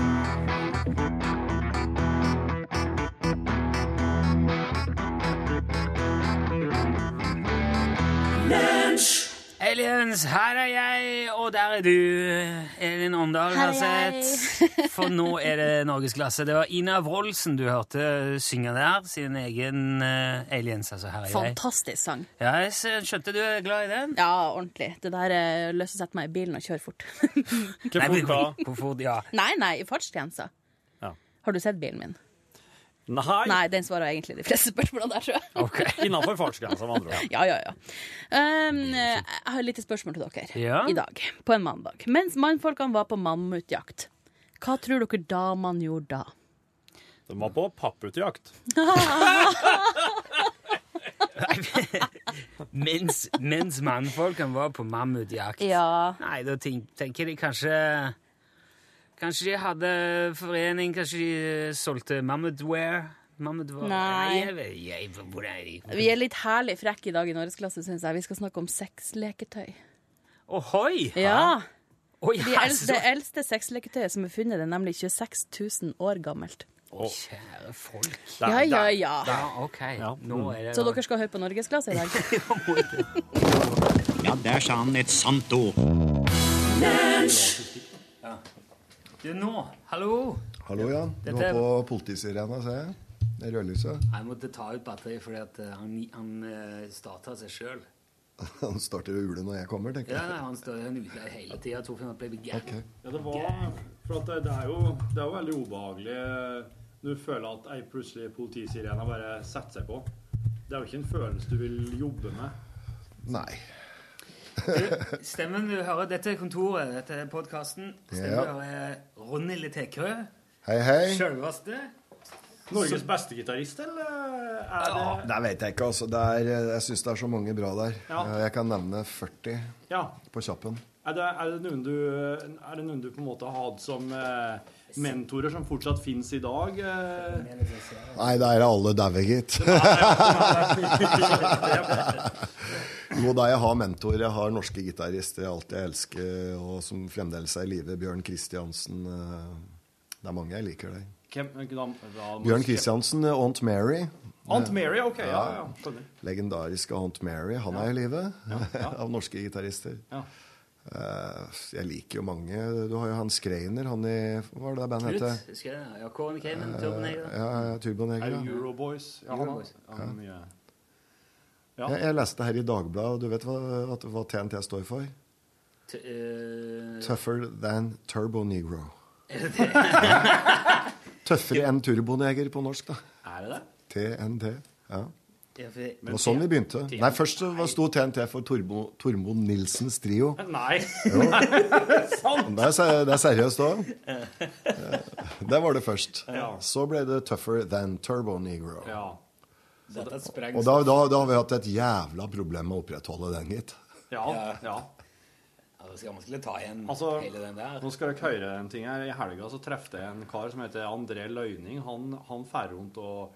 Aliens, her er jeg, og der er du, Elin Åndal. Her er har jeg. sett. For nå er det norgesklasse. Det var Ina Wroldsen du hørte synge der. Sin egen uh, Aliens, altså. Her er jeg. Fantastisk sang. Ja, jeg skjønte du er glad i den? Ja, ordentlig. Det der er lyst å sette meg i bilen og kjøre fort. Hvor fort hvor- Hvor fort, ja. Nei, nei, i fartsgrensa. Ja. Har du sett bilen min? Nei! Nei, den svarer egentlig de fleste spørsmålene der, tror jeg. Innenfor fartsgrensa, med andre ord. Ja, ja, ja. Um, jeg har et lite spørsmål til dere Ja. i dag, på en mandag. Mens mannfolkene var på mammutjakt, hva tror dere damene gjorde da? De var på papputjakt. Mens, mens mannfolkene var på mammutjakt. Ja. Nei, da tenker de kanskje Kanskje de hadde forening, kanskje de eh, solgte mammothware? Mammutwear? Nei. Jeg, jeg, hvor er de? Vi er litt herlig frekke i dag i norgesklasse, syns jeg. Vi skal snakke om sexleketøy. Ohoi! Ja. Oi, De eldste, det eldste sexleketøyet som er funnet, det er nemlig 26 000 år gammelt. Å, kjære folk. Ja, ja, ja. Da, ok. Nå er det Så dere skal høre på norgesklasse i dag? Ja, der sa han et sant ord. Du, nå. Hallo. Hallo, Jan. Du Dette- var på politisirena, ser jeg. Det rødlyset. Jeg måtte ta ut batteriet fordi at eh, han, han uh, starta seg sjøl. Han starter å ule når jeg kommer, tenker Ja, jeg. nei, han står han ute hele tida. Torfinn ble gæren. Ja, det var For det, det, er jo, det er jo veldig ubehagelig eh, når du føler at ei plutselig politisirene bare setter seg på. Det er jo ikke en følelse du vil jobbe med. Nei. Stemmen du hører, dette er kontoret, dette er podkasten. Stemmen Ja. du hører er Ronny Letekrø. Hei, hei. Sjølveste. Norges beste gitarist, eller er det Det vet jeg ikke, altså. Det er, jeg syns det er så mange bra der. Ja. Jeg kan nevne 40 Ja. på kjappen. Er det, er, det noen du, er det noen du på en måte har hatt som eh, mentorer som fortsatt fins i dag? Eh? Nei, det er alle daue, gitt. Jo da, jeg har mentorer. Jeg har norske gitarister jeg alltid elsker, og som fremdeles er i live. Bjørn Kristiansen. eh, Det er mange jeg liker der. Bjørn Kristiansen, Aunt Mary. Aunt Mary, ok, ja, ja. Legendariske Aunt Mary. Han er i live, av norske gitarister. Ja. Eh, jeg liker jo mange. Du har jo han Skreiner, han i Hva var det bandet het? Ja, Kåren Cayman, Turboneger. Ja, ja, Turboneger. Er Ja. Euroboys? Ja, Euroboys. han ja. Ja. Jeg, jeg leste her i Dagbladet, og du vet hva, hva, hva TNT står for? T uh... Tougher than Turbo Negro. Er? Tøffere enn turboneger på norsk, da. Er det det? TNT. Ja. Ja, Det var sånn vi begynte. Nei, Først så sto TNT for Tormo, Tormo Nilsens Trio. Nei! Jo. Sant! Det er, sant! det er seriøst òg. Det var det først. Så ble det Tougher than Turbo Negro. Ja. Og da, da, da har vi hatt et jævla problem med å opprettholde den, gitt. Ja, ja. Ja, det skal skulle ta igjen Altså, hele den der. nå skal dere høre en ting her. I helga så trefte jeg en kar som heter André Løyning. Han, han rundt og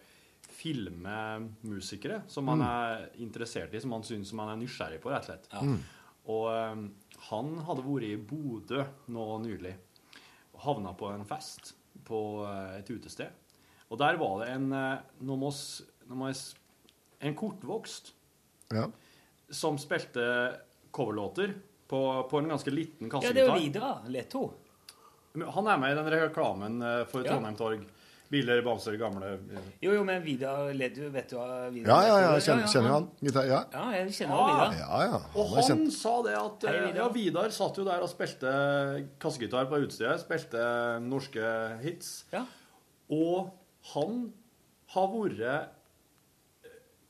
filmer musikere som han Mm. er interessert i, som han syns man han er nysgjerrig på, rett og slett. Mm. Og um, han hadde vært i Bodø nå nylig. og Havna på en fest på uh, et utested. Og der var det en uh, Nå må s- nå må jeg s- En kortvokst Ja. som spilte coverlåter på, på en ganske liten kassegitar. Ja, det er jo kassegitar. Leto. Han er med i den reklamen eh, for Ja. Trondheim Torg. Biler, bamser, gamle Jo, jo, men Vidar vet du hva Vidar Ja, ja, ja, er? kjenner, kjenner han. Gitar, ja. Ja, jeg kjenner også Vidar. Ja, ja. Og Han kjent. sa det at Hei, eh, Vidar. Ja, Vidar satt jo der og spilte kassegitar på utestedet. Spilte norske hits. ja. Og han har vært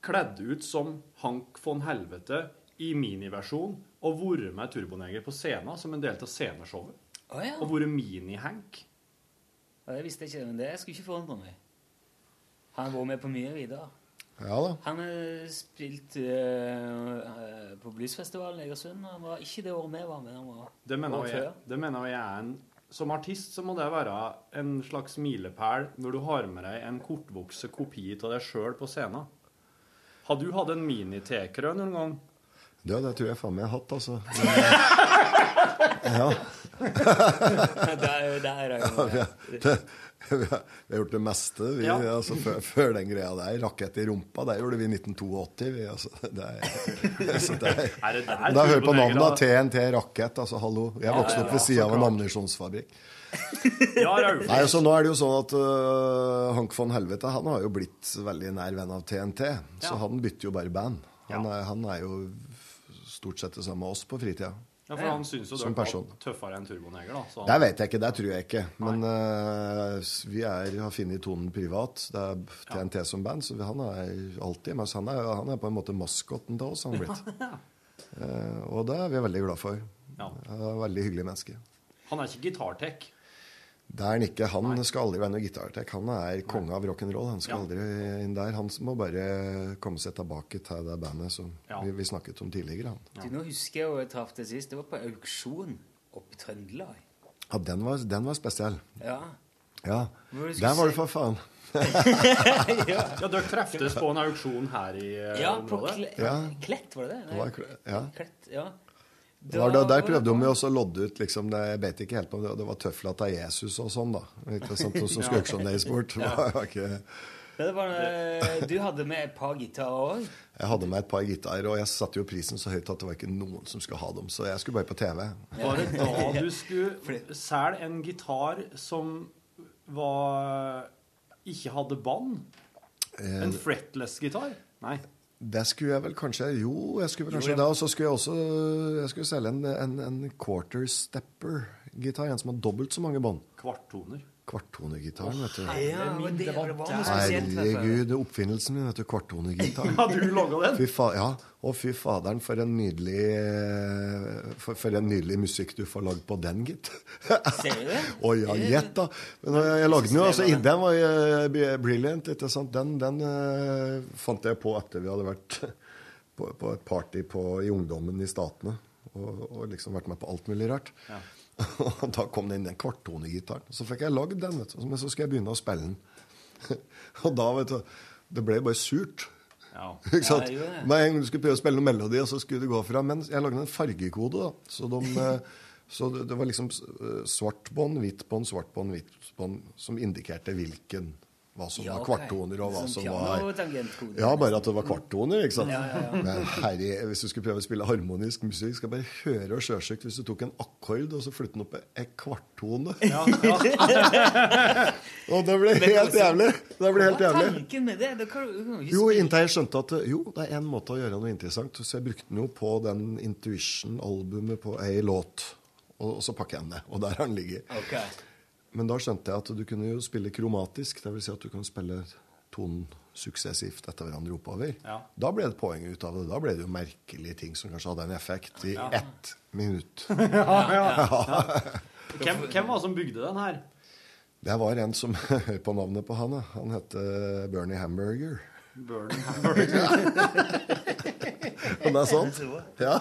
kledd ut som Hank von Helvete i miniversjon og vært med Turboneger på scenen som en del av sceneshowet. Oh, ja. Og vært mini-Hank. Ja, det visste jeg ikke, men det skulle ikke forundre meg. Han har vært med på mye videre. Ja da. Han har spilt uh, på Bluesfestivalen i Egersund. Han var ikke det året vi var med. Han var Det mener jeg, før. det mener jeg er en Som artist så må det være en slags milepæl når du har med deg en kortvokst kopi av deg sjøl på scenen. Har du hatt en mini-T-krø noen gang? Ja, det tror jeg faen meg jeg har hatt, altså. Ja. Der- der er jo- Ja, vi, har, vi, har, gjort det meste, vi. Ja. Altså, før, før den greia der. Rakett i rumpa, det gjorde vi i 1982. Vi, altså, det er, så det er, Er det der da hør på navnet. TNT Rakett. Altså, hallo. Jeg Ja, vokste opp ved ja, sida av en ammunisjonsfabrikk. Ja. Nei, altså, Nå er det jo sånn at uh, Hank von Helvete han har jo blitt veldig nær venn av TNT. Så Ja. han bytter jo bare band. Han, er, han er jo stort sett det samme med oss på fritida. Ja, for han syns jo du er tøffere enn Turboneger, da. Så Det vet jeg ikke, det tror jeg ikke. Men uh, vi er, har funnet tonen privat. Det er TNT som band, så han er alltid med oss. Han er, han er på en måte maskotten til oss, han blitt. uh, og det er vi veldig glad for. Ja. Han er en veldig hyggelig menneske. Han er ikke gitartech. Det er han ikke. Han skal aldri være noe gitartek. Han er konge av rock'n'roll. Han skal Ja. aldri inn der. Han må bare komme seg tilbake til det bandet som Ja. vi, vi snakket om tidligere. Han. Du, nå husker jeg jo jeg traff det sist. Det var på auksjon oppe i Trøndelag. Ja, den var, den var spesiell. Ja. Ja. Der var du for faen. Ja, dere treftes på en auksjon her i ja, Ja, på området. Kle Ja. Klett, var det det? Det var Kle- ja. Klett, ja. Det var, der, der prøvde de jo også å lodde ut liksom, det, Jeg vet ikke helt om det, det var tøfla til Jesus og sånn, da. Ikke sant, Som auksjoneres bort. Eh, du hadde med et par gitarer òg? Jeg hadde med et par gitarer, og jeg satte jo prisen så høyt at det var ikke noen som skulle ha dem. Så jeg skulle bare på TV. Var det da du skulle selge en gitar som var ikke hadde bånd? Eh, En fretless-gitar? Nei. Det skulle jeg vel kanskje Jo, jeg skulle vel kanskje Jo, ja. det. Og så skulle jeg også jeg skulle selge en, en, en quarter stepper-gitar. En som har dobbelt så mange bånd. Kvarttoner. Kvarttonegitaren, vet du. Ja, det, det var. Herregud, er oppfinnelsen min, vet du. Kvarttonegitaren. ja, du laga den? Fy fa ja. Og fy faderen, for en nydelig eh, for, for en nydelig musikk du får lagd på den, gitt. Ser du det? Å ja, gjett, da. Men jeg, jeg lagde den jo, altså, Den var eh, brilliant. ikke sant? Den, den uh, fant jeg på etter vi hadde vært på, på et party på, i ungdommen i Statene. Og, og liksom vært med på alt mulig rart. Ja. Og da kom det inn den kvarttonegitaren. Så fikk jeg lagd den, vet du. men så skulle jeg begynne å spille den. og da, vet du Det ble bare surt. Ja. Ikke sant? Ja. Med en gang du skulle prøve å spille noen melodi, og så skulle det gå fra Men jeg lagde en fargekode, da. Så, de, eh, så det, det var liksom eh, svart bånd, hvitt bånd, svart bånd, hvitt bånd, som indikerte hvilken hva som Ja, var kvarttoner, og hva som var. Ja, bare at det var kvarttoner, ikke sant? Ja, ja, ja. Men herre, hvis du skulle prøve å spille harmonisk musikk, skal jeg bare høre og sjølsagt hvis du tok en akkord og så flyttet den opp en kvarttone. og det ble helt altså, jævlig. Det ble helt jævlig. det? det kan, jo inntil jeg skjønte at jo, det er en måte å gjøre noe interessant. Så jeg brukte den jo på den Intuition-albumet på ei låt. Og, og så pakker jeg den ned. Og der har den ligget. Ok. Men da skjønte jeg at du kunne jo spille kromatisk. Det vil si at du kan spille tonen suksessivt etter hverandre oppover. Ja. Da ble det poeng ut av det. Da ble det jo merkelige ting som kanskje hadde en effekt i Ja. ett minutt. Ja, ja. Hvem, hvem var det som bygde den her? Det var en som Hør på navnet på han. Han het Bernie Hamburger. Bernie Hamburger. Og det er sant. Ja.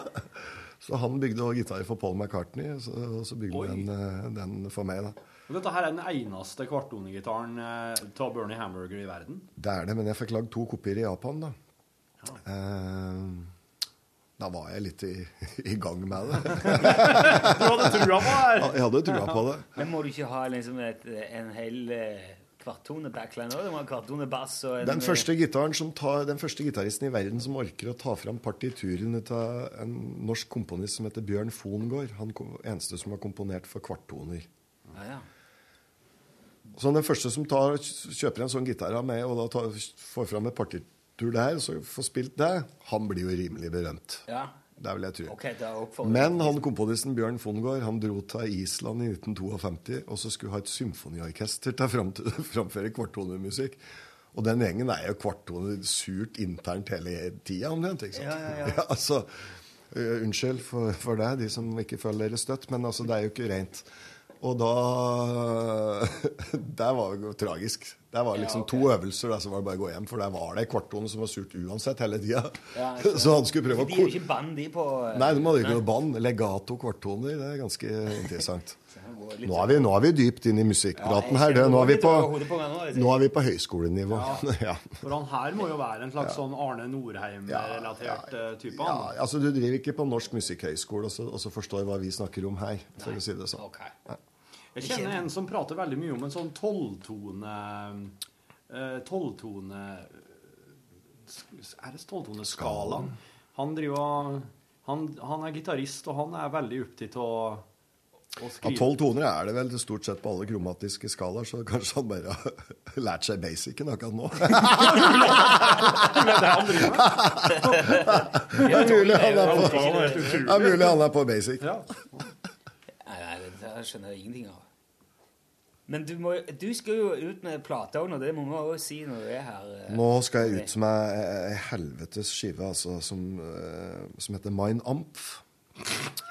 Så han bygde gitar for Paul McCartney, og så, så bygde han den, eh, den for meg, da. Og Dette her er den eneste kvarttonegitaren eh, av Bernie Hamburger i verden. Det er det, men jeg fikk lagd to kopier i Japan, da. Eh, da var jeg litt i, i gang med det. Du hadde trua på det? Ja, jeg hadde trua på det. Men må du ikke ha liksom et, en hel eh, kvarttone òg? Du må ha kvarttone og en Den første, gitaren som tar, den første gitaristen i verden som orker å ta fram partituren av en norsk komponist som heter Bjørn Fongård. Han kom, eneste som har komponert for kvarttoner. Ja, ja. Så den første som tar, kjøper en sånn gitar av meg, og da tar, får fram et partitur der, og så får spilt det, han blir jo rimelig berømt. Ja. Det vil jeg tro. Okay, Men han komponisten Bjørn Fongård han dro til Island i 1952 og så skulle ha et symfoniorkester til å fram, framføre kvarttonemusikk. Og den gjengen er jo kvarttone surt internt hele tida, omtrent. ikke sant? Ja, ja, ja. altså, øh, unnskyld for, for det, de som ikke føler dere støtt, men altså, det er jo ikke rent. Og da Det var jo tragisk. Det var liksom to øvelser, da, så var det bare å gå hjem. For der var det ei kvarttone som var surt uansett hele tida. Ja, så han skulle prøve å De er jo ikke band, de på eh, Nei, de hadde ikke noe band. Legato kvarttoner, det er ganske interessant. Nå er vi, nå er vi dypt inn i musikkpraten her. Det, nå, er vi på, det nå, er vi på høyskolenivå. Ja. For han her må jo være en slags sånn Arne Norheim-relatert eh, type. Ja, altså Du driver ikke på Norsk musikkhøgskole og så, og så forstår hva vi snakker om her, for å si det sånn. Nei. Jeg kjenner en som prater veldig mye om en sånn tolvtone eh, Tolvtone Er det tolvtoneskalaen? Han driver og han, han er gitarist, og han er veldig opptatt av Ja, skrive Tolv toner er det vel stort sett på alle kromatiske skalaer, så kanskje han bare har lært seg basicen akkurat nå. Det er det han driver med. Det er mulig han er på, basic. basic. Nei, nei, det skjønner jeg ingenting av. Men du, må, du skal jo ut med plate òg nå, det må vi òg si når du er her. eh. Nå skal jeg ut med ei helvetes skive altså, som, eh, som heter Mein Ampf.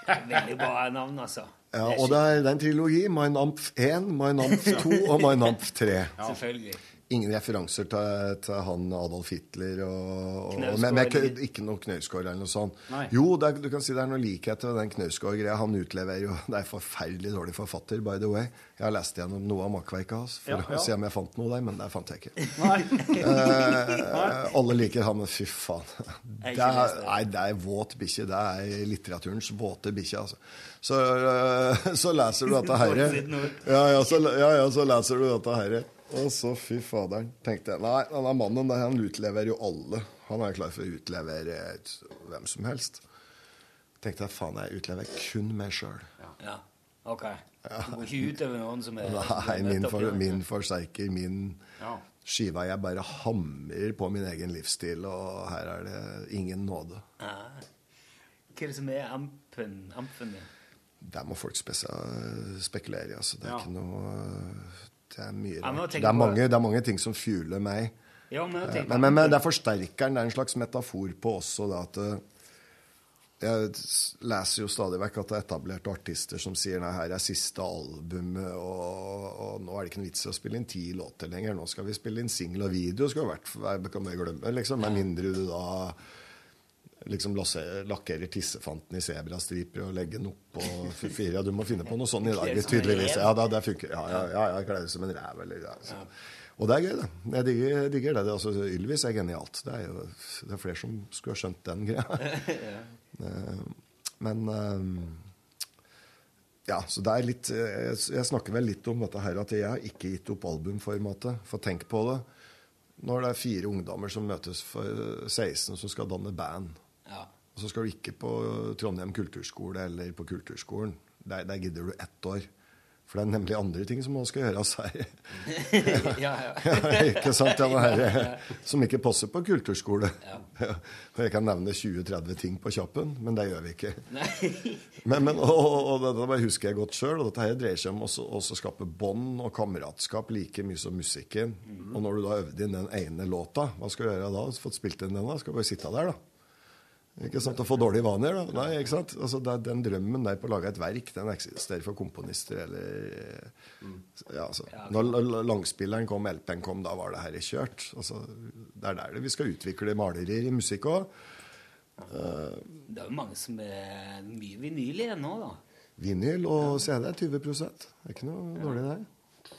Veldig bra navn, altså. Ja, og det er, det er en trilogi. Mein Ampf 1, Mein Ampf 2 og Mein Ampf 3. Ja. Selvfølgelig. Ingen referanser til, til han Adolf Hitler og, og men, men, Ikke noe Knausgård eller noe sånt. Nei. Jo, er, du kan si det er noe likhet til den Knausgård-greia. Han utleverer jo Det er forferdelig dårlig forfatter, by the way. Jeg har lest gjennom noe av makkverket hans for Ja, ja. å se om jeg fant noe der, men det fant jeg ikke. Eh, alle liker han, men fy faen. Det er, nei, det er våt bikkje. Det er litteraturens våte bikkje, altså. Så, eh, så leser du dette herre. Ja, ja, så, ja, ja, så leser du dette her. Og så, fy faderen, tenkte jeg Nei, denne mannen der, han utleverer jo alle. Han er klar for å utlevere hvem som helst. Tenkte jeg, faen, jeg utleverer kun meg sjøl. Ja, ok. Du går ikke ut over noen som er Nei, min, for, min forsterker, min Ja. skiva. Jeg bare hamrer på min egen livsstil, og her er det ingen nåde. Ja. Hva er det som er ampen? ampen din? Der må folk spekulere i. Altså. Det er Ja. ikke noe Det er mye men rart. Det er, mange, det er mange ting som fueler meg. Ja, men, Eh, tenker men, men, men det er forsterkeren. Det er en slags metafor på også det at eh, Jeg leser jo stadig vekk at det er etablerte artister som sier nei, her er siste albumet, og, og nå er det ikke noe vits i å spille inn ti låter lenger. Nå skal vi spille inn singel og video, skal hvert kan vi glemme, liksom. Med mindre du da liksom lakkerer tissefanten i sebrastriper og legger den oppå fire. Ja, du må finne på noe sånt i dag, tydeligvis. Ja, da, det funker. Ja, ja, ja, jeg kler som en ræv, eller ja. Og det er gøy, det. Jeg digger, digger det. det. Altså, Ylvis er genialt. Det er jo det er flere som skulle ha skjønt den greia. Eh, Men eh, Ja, så det er litt Jeg, jeg snakker vel litt om dette her at jeg har ikke gitt opp albumformatet. For tenk på det. Når det er fire ungdommer som møtes for 16 som skal danne band. Ja. Og så skal du ikke på Trondheim kulturskole eller på Kulturskolen. Der, der gidder du ett år. For det er nemlig andre ting som også skal gjøres her. ja, ja. ikke sant? Ja, her, som ikke passer på kulturskole. Ja. jeg kan nevne 20-30 ting på kjappen, men det gjør vi ikke. Men, men, og, og, og dette husker jeg godt sjøl, og dette her dreier seg om å skape bånd og kameratskap like mye som musikken. Og når du da øvde inn den ene låta, hva skal du gjøre da? Fått spilt inn den da? Skal du bare sitte der, da? Ikke sant? Å få dårlige vaner, da? Nei, ikke sant? Altså, det er den drømmen der på å lage et verk, den eksisterer for komponister eller ja, altså. Når langspilleren kom, LP-en kom, da var det her kjørt. Altså, det er der det vi skal utvikle malerier i musikk òg. Det er jo mange som er mye vinyl igjen nå, da. vinyl og CD er 20 Det er ikke noe dårlig, det.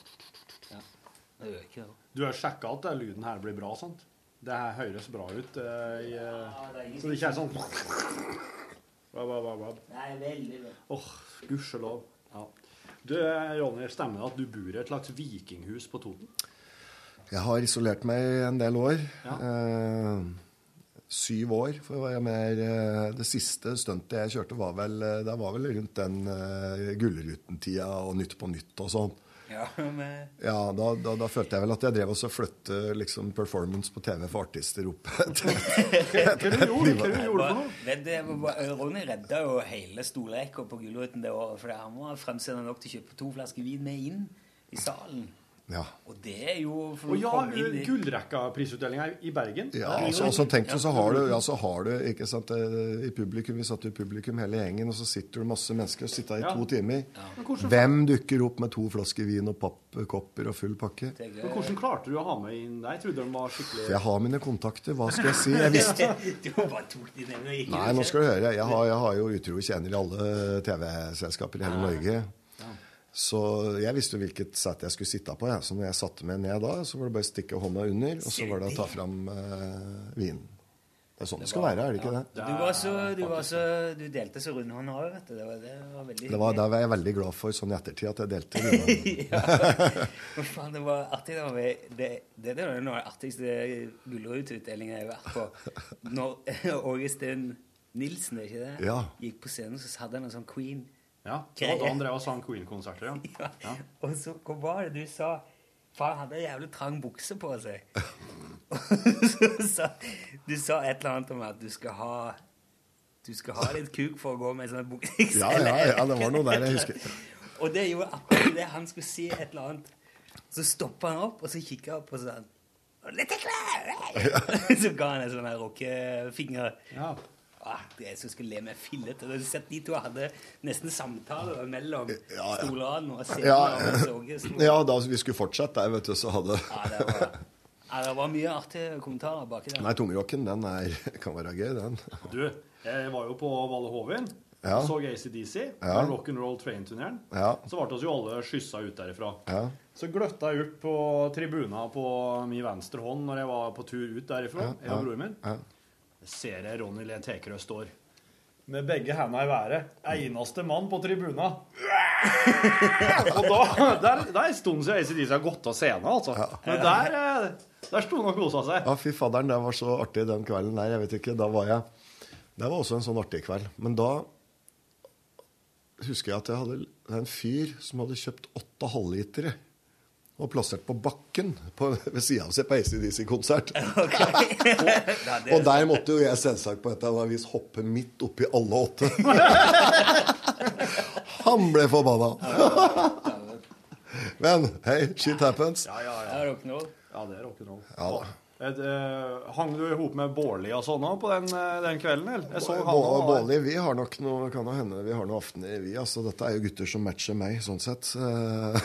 Det gjør ikke det. Du har sjekka at den lyden her blir bra, sant? Det her høres bra ut. eh, i, eh, så det ikke er sånn bab, bab, bab. Nei, veldig bra. Åh, gudskjelov. Ja. Du, eh, Ronny, stemmer det at du bor i et slags vikinghus på Toten? Jeg har isolert meg en del år. Ja. Eh, syv år, for å være mer eh, Det siste stuntet jeg kjørte, var vel, eh, det var vel rundt den uh, Gullruten-tida og Nytt på Nytt og sånn. Ja, men Ja, da, da, da følte jeg vel at jeg drev og så flytte liksom performance på TV for artister opp til Hva du gjorde? Du gjorde for noe? Det, det, var- Ronny redda jo hele stolrekka på Gullruten det året. For han var fremsende nok til å kjøpe to flasker vin med inn i salen. Ja. Og det er jo for Og å ja, komme inn i- gullrekka-prisutdelinga i Bergen. Ja, altså, altså så tenk deg, så har du, ja, så har du ikke sant, eh, i publikum, Vi satt jo i publikum hele gjengen, og så sitter det masse mennesker og sitter i Ja. to timer. Ja. Hvem dukker opp med to flasker vin og pappkopper og full pakke? Men hvordan klarte du å ha med inn deg? Jeg trodde de var skikkelig For jeg har mine kontakter, hva skal jeg si? Jeg visste Du bare tok de ned og gikk Nei, nå skal du høre. Jeg har, jeg har jo utro tjener i alle TV-selskaper i hele Norge. Så jeg visste jo hvilket sett jeg skulle sitte på. Ja. Så når jeg satte meg ned da, så var det bare å stikke hånda under, og så var det å ta fram eh, vinen. Det er sånn det skal være, er det ikke det? Du, var så, du, var så, du delte så rundhånda òg, vet du. Det var, det var veldig Det var, var jeg veldig glad for sånn i ettertid at jeg delte vinen. ja. Men faen, det var artig. Det, var, det, det, det var noe av den artigste Gullrut-utdelingen jeg har vært på. Når Åge Steen Nilsen, er ikke det? Ja. Gikk på scenen, så hadde han en sånn Queen. Ja, det var da han drev og sang Queen-konserter, ja. ja. Og så hva var det du sa? Far han hadde en jævlig trang bukse på seg. så du sa et eller annet om at du skal ha Du skal ha litt kuk for å gå med sånn bukse. Ja, ja, ja, det var noe der jeg husker. Og det gjorde akkurat det han skulle si et eller annet. Så stoppa han opp, og så kikka han og sa Litt klær! så ga han en sånn rockefinger. Ja. Ah, det er så skulle le meg fillete. Du har sett de to hadde nesten samtaler mellom stolene og scenen. Ja, og ja, da vi skulle fortsette der, vet du, så hadde Ja, det var, ja, det var mye artige kommentarer baki der. Nei, tungrocken, den er, kan være gøy, den. Du, jeg var jo på Valle Hovin. Ja. Så ACDC, Ja. rock'n'roll train-turneren. Ja. Så ble oss jo alle skyssa ut derifra. Ja. Så gløtta jeg opp på tribuna på min venstre hånd når jeg var på tur ut derifra, Ja, jeg ja, og broren min. Ja. ser jeg Ronny Le Tekerø står med begge hendene i været. Eneste mann på tribuna. Og da, der, der er en stund siden ACDC har gått av scenen, altså. Men der, eh, der sto han og kosa seg. Ja, fy fadderen, det var så artig den kvelden der. Jeg vet ikke, da var jeg Det var også en sånn artig kveld. Men da husker jeg at jeg hadde en fyr som hadde kjøpt åtte halvlitere og plassert på bakken på, ved sida av seg på ACDC-konsert. og der måtte jo jeg selvsagt på et eller annet vis hoppe midt oppi alle åtte. Han ble forbanna. Men hey, shit happens. Ja, ja, Det er rock'n'roll. Ja, det er rock'n'roll. Ja da. Et, uh, hang du i hop med Bårli og sånn også på den, eh, den kvelden, eller? Jeg så han Bå- Bårli, vi har nok noe kan det hende vi har noen aftener, vi. altså Dette er jo gutter som matcher meg, sånn sett. Eh,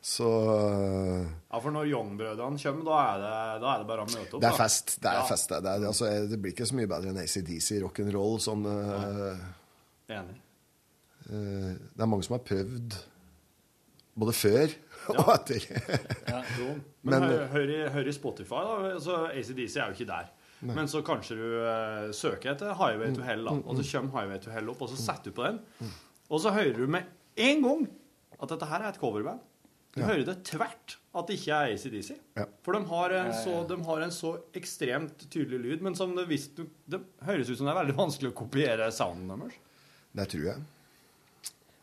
Så eh, Ja, for når Young-brødrene kommer, da er, det, da er det bare å møte opp. det er fest. Det er Ja, fest. Det, er, altså, det blir ikke så mye bedre enn ACDC rock'n'roll. Sånn, eh, Enig. Uh, det er mange som har prøvd både før og etter. Men, Men- hør, hør, i, hør i Spotify, da. Så ACDC er jo ikke der. Nei. Men så kanskje du uh, søker etter Highway to Hell, da. Mm, Og så kommer Highway to Hell opp, og så setter du på den. Og så hører du med en gang at dette her er et coverband. Du Ja. hører det tvert at det ikke er ACDC. Ja. For de har, så, de har en så ekstremt tydelig lyd, men som det, visst, det høres ut som det er veldig vanskelig å kopiere sounden deres. Det tror jeg.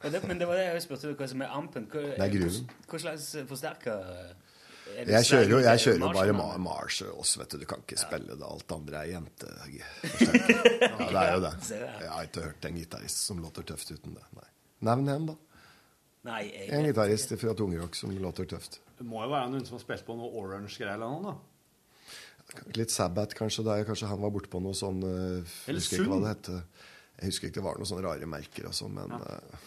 Det, men det var det jeg spurte hva som er ampen. Hva, Det er grunnen. Hva, hva slags forsterker er det Jeg kjører jo, jeg kjører jo bare Marshall? Ma- Marshalls, vet du. Du kan ikke spille det. Alt andre er jente. Ja, det er jo det. Jeg har ikke hørt en gitarist som låter tøft uten det. Nei. Nevn en, da. Nei, jeg En gitarist fra tungrock som låter tøft. Det må jo være noen som har spilt på noe orange-greier eller noe, da. Litt Sabbat, kanskje. Der kanskje han var bortpå noe sånn uh, Eller Sund. det. Jeg husker ikke det var noen sånne rare merker altså, men men uh,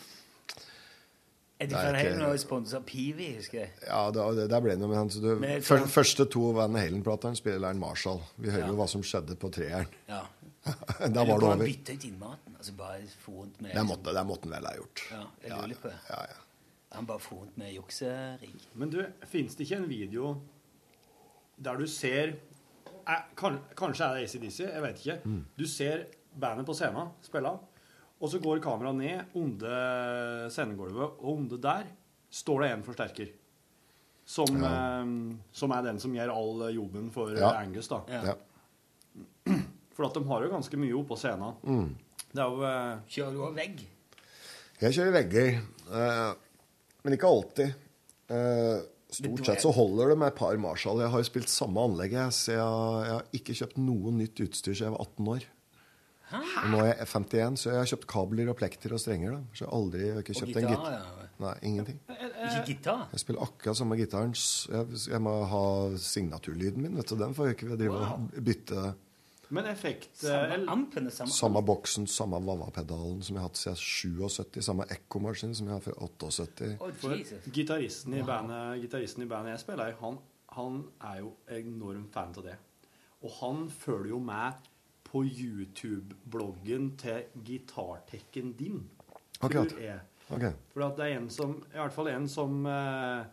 Eddie det Van Halen jo sponsa Peavy, husker jeg. Ja, det, det, der ble det noe med han. Så du, Men jeg han- første to Van Halen-platene spiller en Marshall. Vi hører Ja. jo hva som skjedde på treeren. Ja. da var det over. bytte ut innmaten? Altså bare få med Det måtte, det måtte han vel ha gjort. Ja, jeg lurer litt på det. Ja, ja. Han bare for rundt med jukserigg. Men du, fins det ikke en video der du ser eh, kan, Kanskje er det ACDC, jeg vet ikke. Mm. Du ser bandet på scenen spille, og så går kameraet ned under scenegulvet, og under der står det en forsterker. Som, eh, som er den som gjør all jobben for Ja. Angus, da. Ja. For at de har jo ganske mye oppå scenen. Mm. Det er jo eh, Kjører du også vegg? Jeg kjører vegger, eh, men ikke alltid. Uh, stort sett så holder det med et par Marshall. Jeg har jo spilt samme anlegget, så jeg, har ikke kjøpt noe nytt utstyr siden jeg var 18 år. Og nå er jeg 51, så jeg har kjøpt kabler og plekter og strenger. da. Så jeg har aldri jeg har ikke Og kjøpt en gitar, gitar. ja. Nei, ingenting. Ikke gitar? Jeg spiller akkurat samme gitaren. Jeg, jeg må ha signaturlyden min, vet du. Den får jeg ikke drive og bytte. Men effekt Samme ampene, er samme Samme boksen, samme Wawa-pedalen som jeg har hatt siden 77. Samme Ekko-maskin som jeg har fra 78. Å, For Jesus. gitaristen i, bandet, gitaristen i bandet jeg spiller i, han, han er jo enorm fan av det. Og han følger jo med på YouTube-bloggen til gitartekken din. Akkurat. Okay. Ok. For det er en som, i hvert fall en som eh,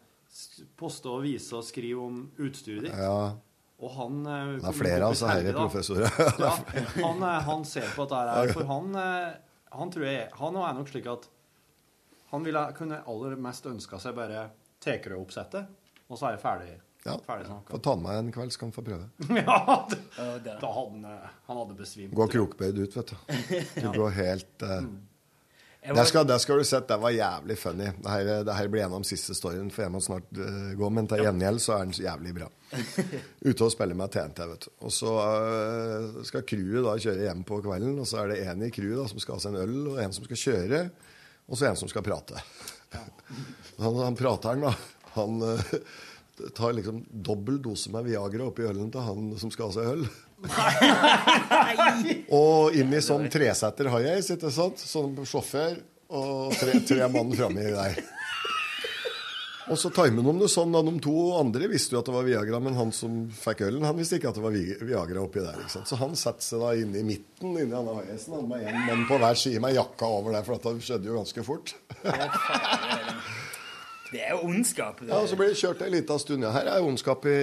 poster og viser og skriver om utstyret ditt. Ja. Og han eh, Det er flere av disse her professorer. ja, han, eh, han ser på dette her, for han, eh, han tror jeg Han er nok slik at han ville kunne aller mest ønska seg bare tekrøoppsettet, og så er jeg ferdig. Ja. ferdig snakka. Få ta den med en kveld, så kan han få prøve. ja, det, da hadde han, han hadde besvimt. Gå krokbøyd ut, vet du. Du går helt eh, Jeg Der skal, der skal du sett, det var jævlig funny. Det her, det her blir en av de siste storyen, for jeg må snart uh, gå. Men til gjengjeld så er den jævlig bra. Ute og spiller med TNT, vet du. Og så uh, skal crewet da kjøre hjem på kvelden, og så er det en i crewet som skal ha seg en øl, og en som skal kjøre, og så en som skal prate. Han, han prateren, da, han uh, tar liksom dobbel dose med Viagra oppi ølen til han som skal ha seg øl. Og inni sånn tresetter har jeg, sant? Sånn sjåfør og tre, tre mann framme der. Og så timer de det sånn, da de to andre visste jo at det var Viagra, men han som fikk ølen, han visste ikke at det var Viagra oppi der. ikke sant? Så han satte seg da inne i midten inni denne haieisen, han med én mann på hver side med jakka over der, for dette skjedde jo ganske fort. Det er jo ondskap. Ja, og Så ble det kjørt en liten stund. Ja, her er ondskap i,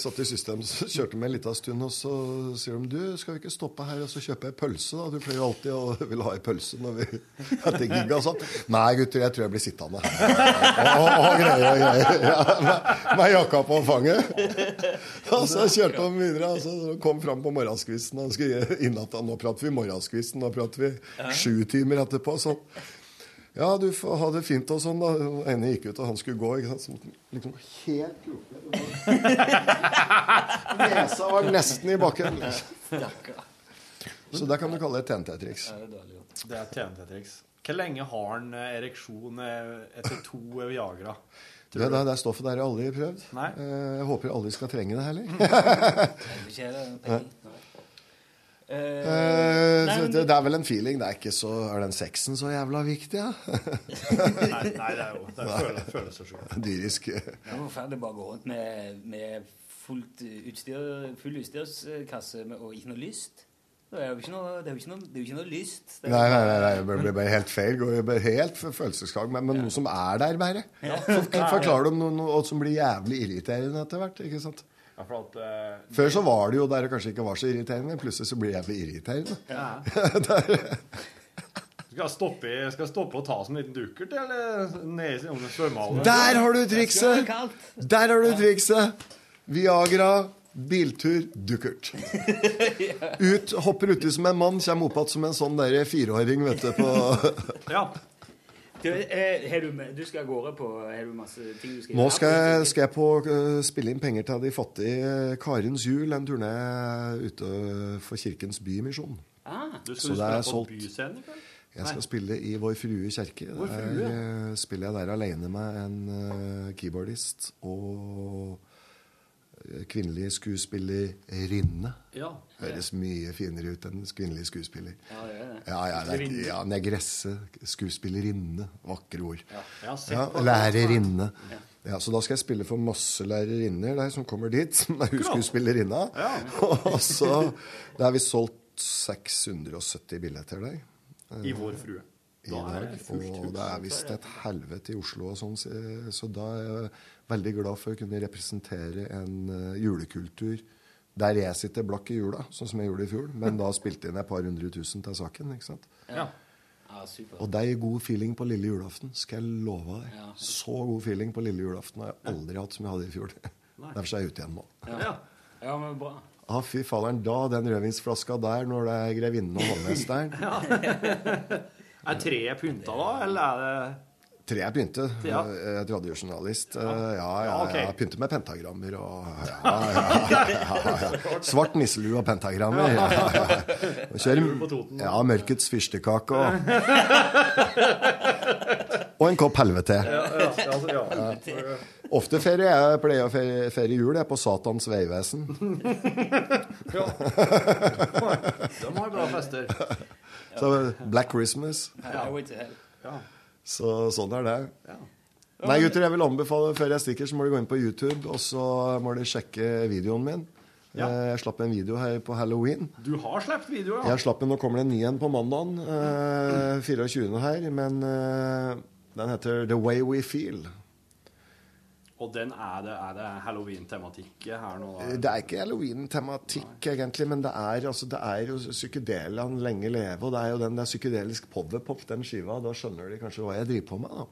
satt i system. Så kjørte vi en liten stund, og så sier de du, skal vi ikke stoppe her og så kjøpe ei pølse? da? Du pleier jo alltid å ville ha ei pølse når vi etter gig og sånn. Nei, gutter, jeg tror jeg blir sittende. Og, og, og greier og greier. Ja, med, med jakka på fanget. Og så kjørte de videre. og så kom fram på morgenskvisten. Og skulle inn at nå prater vi morgenskvisten, nå prater vi sju timer etterpå. sånn. Ja, du får ha det fint og sånn, da. Den ene gikk ut, og han skulle gå. ikke sant? Så liksom helt krokete. Nesa var nesten i bakken. Så det kan du kalle et TNT-triks. Det er TNT-triks. Hvor lenge har han eh, ereksjon eh, etter to Viagra? Det, det, det stoffet der har jeg aldri prøvd. Nei. Eh, Jeg håper jeg aldri skal trenge det heller. Eh, Nei, men det, det er vel en feeling. Det er ikke så Er den sexen så jævla viktig, ja? Nei, nei, det er jo det er så følelsesskjul. Dyrisk. Det er forferdelig bare å gå rundt med, med fullt utstyr, full utstyrskasse og ikke noe lyst. Det er jo ikke noe, det er jo ikke noe, det er jo ikke noe lyst. Det er Nei, nei, nei, det blir bare helt feil. Går jo helt følelseskag, men, men, ja. noe som er der, bare. Ja. Forklarer dem noe, noe som blir jævlig irriterende etter hvert. ikke sant? Ja, for at, uh, Før så var det jo der det kanskje ikke var så irriterende. Plutselig så blir jeg for irriterende. Ja. Skal jeg stoppe, skal jeg stoppe og ta som en liten dukkert, eller ned i svømmehallen? Der har du trikset! Der har du trikset! Viagra, biltur, dukkert. Ut, hopper uti som en mann, kommer opp igjen som en sånn der fireåring, vet du, på Ja. Du, eh, har du, du skal av gårde på Har du masse ting du skal Nå gjøre? skal jeg, skal jeg på uh, spille inn penger til de fattige. Karens jul, en turné ute for Kirkens Bymisjon. Ah, Du Så skal det er spille på solgt. Byscenen? Jeg skal Nei. spille i Vår Frue kirke. Frue? Der spiller jeg der alene med en uh, keyboardist og kvinnelig skuespillerinne. Ja. Høres mye finere ut enn kvinnelig skuespiller. Ja, det er det. Ja, ja, det er, ja negresse, skuespillerinne. Vakre ord. Ja, Ja, lærerinne. Ja, så da skal jeg spille for masse lærerinner der som kommer dit, som er skuespillerinne. Skuespillerinna. Ja. Og så Da har vi solgt 670 billetter der. I Vår Frue. I Da dag. Og det er visst et helvete i Oslo og sånn, så- da veldig glad for å kunne representere en eh, julekultur der jeg sitter blakk i jula, sånn som jeg gjorde i fjor, men da spilte jeg inn et par hundre tusen til saken. ikke sant? Ja. ja, super. Og det er god feeling på lille julaften, skal jeg love deg. Ja. Så god feeling på lille julaften har jeg aldri hatt som jeg hadde i fjor. Derfor er jeg ute igjen nå. Ja. ja, men bra. Ah, fy faderen, da den rødvinsflaska der, når det er grevinnen og hovmesteren Er treet pynta, da, eller er det Tre jeg begynte. Ja. Jeg radiojournalist. Eh, Ja, ja, Ja, okay. ja. Pynte med pentagrammer og ja, ja, ja, ja, ja. Svart nisselue og pentagrammer. Ja, ja, ja. Og Kjører ja, mørkets fyrstekake og Og en kopp helvete. Ja, ja, altså, ja. Ja. Ofte ferier jeg pleier å ferie, ferie jul jeg er på Satans vegvesen. Ja. De har bra fester. Så Black Christmas. Ja. Så sånn er det. Nei, gutter, jeg vil anbefale før jeg stikker, så må du gå inn på YouTube, og så må du sjekke videoen min. Ja. Eh, Jeg slapp en video her på halloween. Du har sluppet video, ja? Jeg slapp en, Nå kommer det en ny en på mandagen, eh, 24. her, men eh, den heter The Way We Feel. Og den er det, er det halloween-tematikk her nå? Det er ikke halloween-tematikk, egentlig, men det er, altså, det er jo psykedelene lenge leve, og det er jo den det er psykedelisk powerpop, den skiva. Da skjønner de kanskje hva jeg driver på med, da.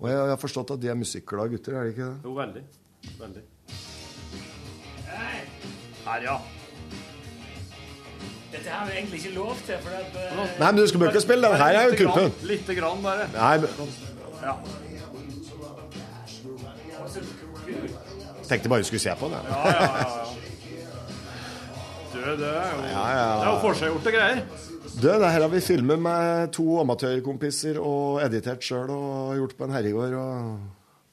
Og jeg, jeg har forstått at de er musikkglade gutter, er de ikke det? Jo, veldig. Veldig. Her, ja. Dette har vi egentlig ikke lov til, for det er... Nei, men du skal ikke spille den her, er jo kuppen. Lite grann, bare. Nei, men Ja. Tenkte bare du skulle se på det. Ja, ja, ja. Du, det er jo, Ja, ja. Det er jo forseggjorte greier. Du, det her har vi filmet med to amatørkompiser og editert sjøl og gjort på en herregård. Og...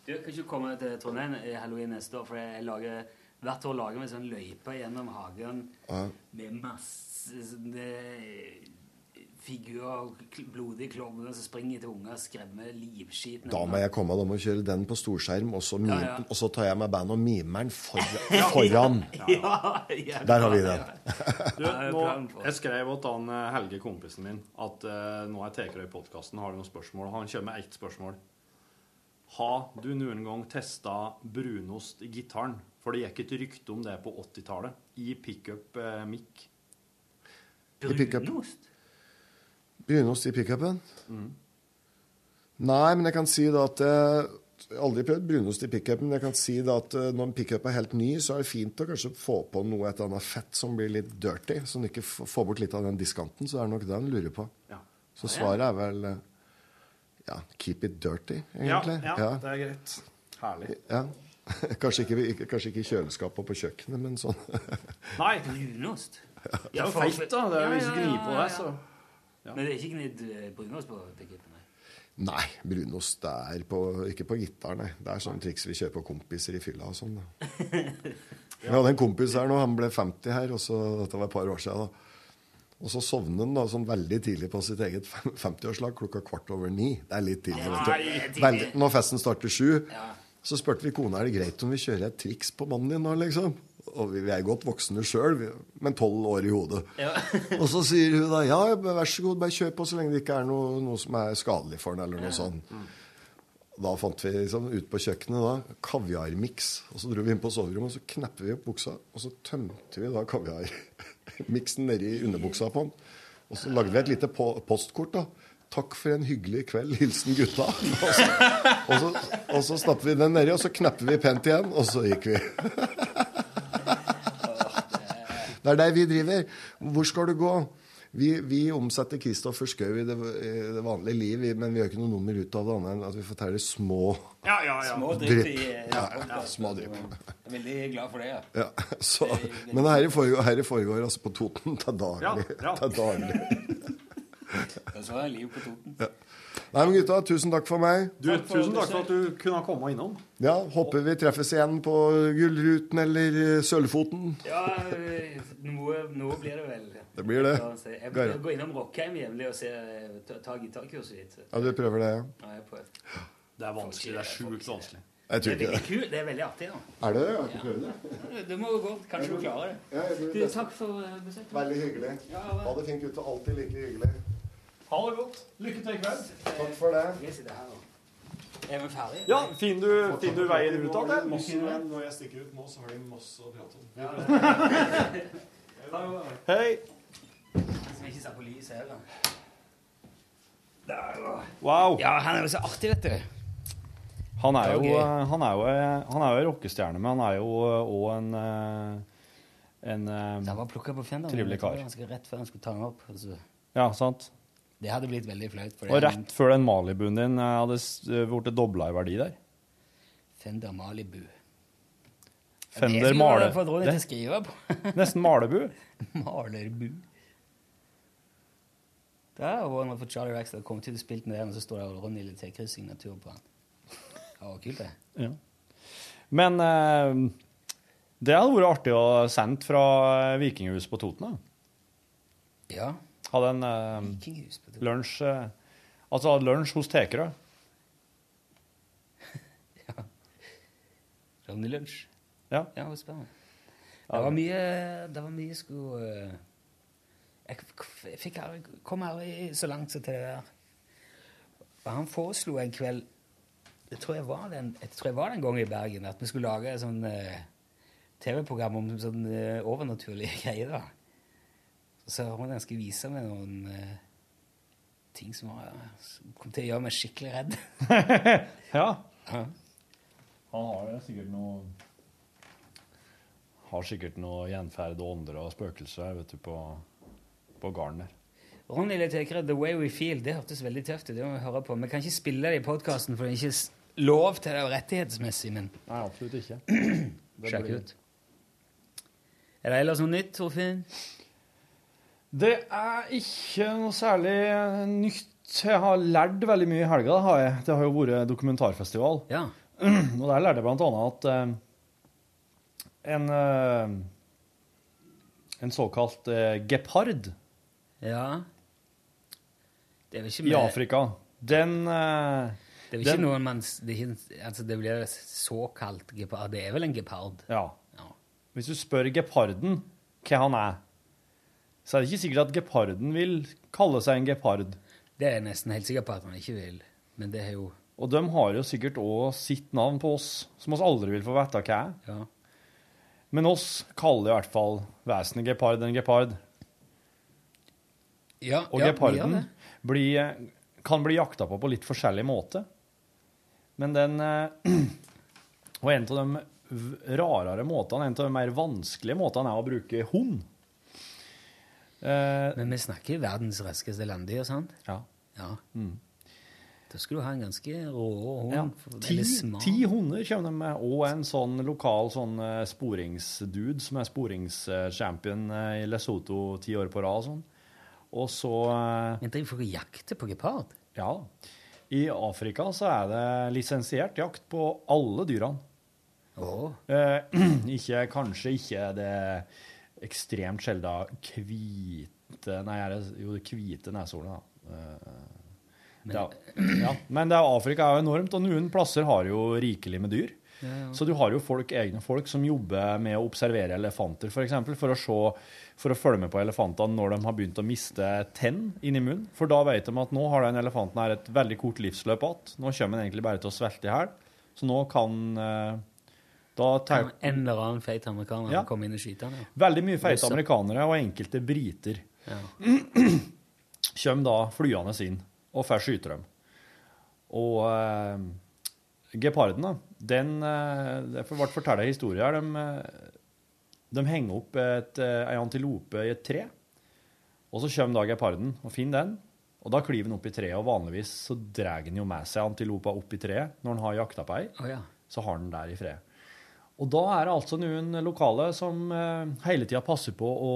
Du kan ikke komme til Trondheim i halloween neste år, for jeg lager, hvert år lager vi sånn løype gjennom hagen Ja. med masse sånne figurer, kl- blodige klovner som springer til unger og skremmer livskiten. Da må jeg komme da må jeg kjøre den på storskjerm, og så, Ja, ja. og så tar jeg med band og mimer den foran. foran. Ja, ja. Der har vi den. Du, jeg nå, jeg skrev til han eh, Helge, kompisen min, at uh, nå er Tekerøy i podkasten. Har du noen spørsmål? Han kommer med ett spørsmål. Har du noen gang testa brunost i gitaren? For det gikk et rykte om det på 80-tallet. I pickup eh, mic. Brunost? Brunost i pickupen? Mm. Nei, men jeg kan si da at jeg jeg har aldri prøvd brunost i pickupen, men jeg kan si da at eh, når en pickup er helt ny, så er det fint å kanskje få på noe et eller annet fett som blir litt dirty, så en ikke får bort litt av den diskanten. Så er det nok det en lurer på. Ja. Så svaret er vel eh, ja, keep it dirty, egentlig. Ja, ja, det er greit. Herlig. Ja. Kanskje ikke, kanskje ikke i kjøleskapet og på kjøkkenet, men sånn. Nei, brunost? Det er jo feit, da. Det er jo hvis du gnir på det, så Men det er ikke gnidd eh, brunost på pickupen? nei? Nei, brunost det er på, ikke på gitar, nei. Det er sånne triks vi kjører på kompiser i fylla og sånn. da. Vi hadde en kompis her nå, han ble 50 her, og så, dette var et par år siden. da. Og så sovner han da sånn veldig tidlig på sitt eget 50-årslag, klokka kvart over ni. Det er litt tidlig. Ja, vet det du. Veldig, når festen starter sju, Ja. så spurte vi kona er det greit om vi kjører et triks på mannen din nå, liksom. Og vi, er godt voksne sjøl, men tolv år i hodet. Ja. Og så sier hun da ja, vær så god, bare kjør på så lenge det ikke er noe, noe som er skadelig for den, eller noe sånt. Da fant vi liksom, ut på kjøkkenet da, kaviarmiks. Og så dro vi inn på soverommet, og så knepper vi opp buksa, og så tømte vi da kaviarmiksen nedi underbuksa på den. Og så lagde vi et lite po postkort da, Takk for en hyggelig kveld. Hilsen gutta. Og så, og så, og så vi den nedi, og så knapper vi pent igjen, og så gikk vi. Det er der vi driver. Hvor skal du gå? Vi, vi omsetter Kristoffer Schou i, det- i det vanlige liv, men vi gjør ikke noe nummer ut av det annet enn at vi forteller små Ja, ja, ja. Små drypp i Ja, ja, små drypp. Jeg er veldig glad for det, ja. Ja, så, men dette foregår, herre foregår altså på Toten til daglig. Ja, ja. Til daglig. Så er det liv på Toten. Ja. Nei, men gutta, tusen takk for meg. Du, tusen takk for at du kunne komme innom. Ja, Håper vi treffes igjen på Gullruten eller eh, Sølvfoten. Ja, øh, noe, noe blir det vel. Det blir det. Jeg Gar- gå innom Rockheim jevnlig og se, ta, ta gitarkurset ditt. Ja, du prøver det, ja? Ja, jeg prøver. Det er vanskelig. Det er sjukt vanskelig. Jeg tror Det er ikke veldig det. er veldig artig. da. Er det det? Jeg har ikke prøvd det. Du må gå. Kanskje du klarer det. Du, takk for besøket. Veldig hyggelig. Ha det fint, gutter. Alltid like hyggelig. Ha det godt. Lykke til i kveld. Takk for det. Er vi ferdige? Ja, finner du, finner du veien ut av det? Når jeg stikker ut nå, så har de masse å prate om. Hei. Som ikke ser på lyset heller. Wow. Ja, han er jo så artig, vet du. Han er jo, gøy. eh, han er jo, eh, han er jo en rockestjerne, men han er jo òg en en, en eh, trivelig kar. Han skulle, rett før han skulle ta den opp. Altså. Ja, sant? Det hadde blitt veldig flaut. Og rett før den Malibuen din eh, hadde eh, blitt dobla i verdi der. Fender Malibu. Fender Male... Det- skrive på. Nesten Malebu. Malerbu. Det er jo noe for Charlie Rax som kom til å spille med den, og så står det Ronny Litekryss-signatur på den. Det var kult, det. Ja. Men eh, det hadde vært artig å sende fra Vikinghuset på Toten. da. Ja. Hadde en eh, lunsj eh, Altså hadde lunsj hos Tekerø. Ronny Lunsj. Ja. Ja, det var spennende. Det var mye Det var mye skulle eh, Jeg jeg fikk aldri, kom aldri så langt som til det der. Og han foreslo en kveld jeg tror jeg, var den, jeg tror jeg var den gangen i Bergen at vi skulle lage et sånn eh, TV-program om sånn eh, overnaturlige greier. da. Så hun han skulle vise meg noen uh, ting som, var, som kom til å gjøre meg skikkelig redd. ja. ja. Han har sikkert noe Har sikkert noe gjenferd og ånder og spøkelser vet du, på, på garden der. Ronny Letekre, The Way We Feel, det hørtes veldig tøft ut. Det må vi høre på. Vi kan ikke spille det i podkasten, for det er ikke lov til det rettighetsmessig, men Nei, absolutt ikke. Sjekk ut. Er det ellers noe nytt, Torfinn? Det er ikke noe særlig nytt. Jeg har lært veldig mye i helga. Det har, jeg. Det har jo vært dokumentarfestival. Ja. Og der lærte jeg blant annet at eh, en, eh, en såkalt eh, gepard Ja. Det er vel ikke i Afrika, den Det er vel ikke noen man det, ikke, altså det blir såkalt gepard. Det er vel en gepard? Ja. Hvis du spør geparden hva han er, så er det ikke sikkert at geparden vil kalle seg en gepard. Det er jeg nesten helt sikker på at han ikke vil. Men det er jo Og de har jo sikkert òg sitt navn på oss, som oss aldri vil få vite hva er. Ja. Men oss kaller i hvert fall vesenet gepard en gepard. Ja, Og ja, geparden det. blir, kan bli jakta på på litt forskjellig måte. Men den eh, Og en av de rarere måtene, en av de mer vanskelige måtene, er å bruke hund. Eh, Men vi snakker verdens raskeste landdyr, sant? Ja. ja. Mm. Da skulle du ha en ganske rå hund. Ja, ti, ti hunder kommer de med, og en sånn lokal sånn eh, sporingsdude som er sporingschampion eh, i Lesotho ti år på rad. Sånn. Og så Men driver folk og jakter på gepard? Ja. I Afrika så er det lisensiert jakt på alle dyrene. Eh, ikke, kanskje ikke det ekstremt sjelda hvite Nei, det, jo, det hvite neshornet, da. Eh, Men- er- ja. Men er, Afrika er jo enormt, og noen plasser har jo rikelig med dyr. Ja, ja. Så du har jo folk, egne folk som jobber med å observere elefanter, f.eks., for, eksempel, for å se, for å følge med på elefantene når de har begynt å miste tenn inni munnen. For da vet de at nå har den elefanten her et veldig kort livsløp igjen. Nå kommer den egentlig bare til å svelte i hjel. Så nå kan eh, da tar, en eller annen feit amerikaner Ja. komme inn og skyte han? Ja. Veldig mye feite amerikanere og enkelte briter Ja. kommer da flyende inn og får skyte dem. Og eh, geparden, da, den eh, Det ble fortalt en historie her. De, eh, de henger opp et, eh, ei antilope i et tre, og så kommer da geparden og finner den. Og da klyver den opp i treet, og vanligvis så drar den jo med seg antilopa opp i treet når den har jakta på ei. Oh, ja. Så har den der i fred. Og da er det altså noen lokale som eh, hele tida passer på å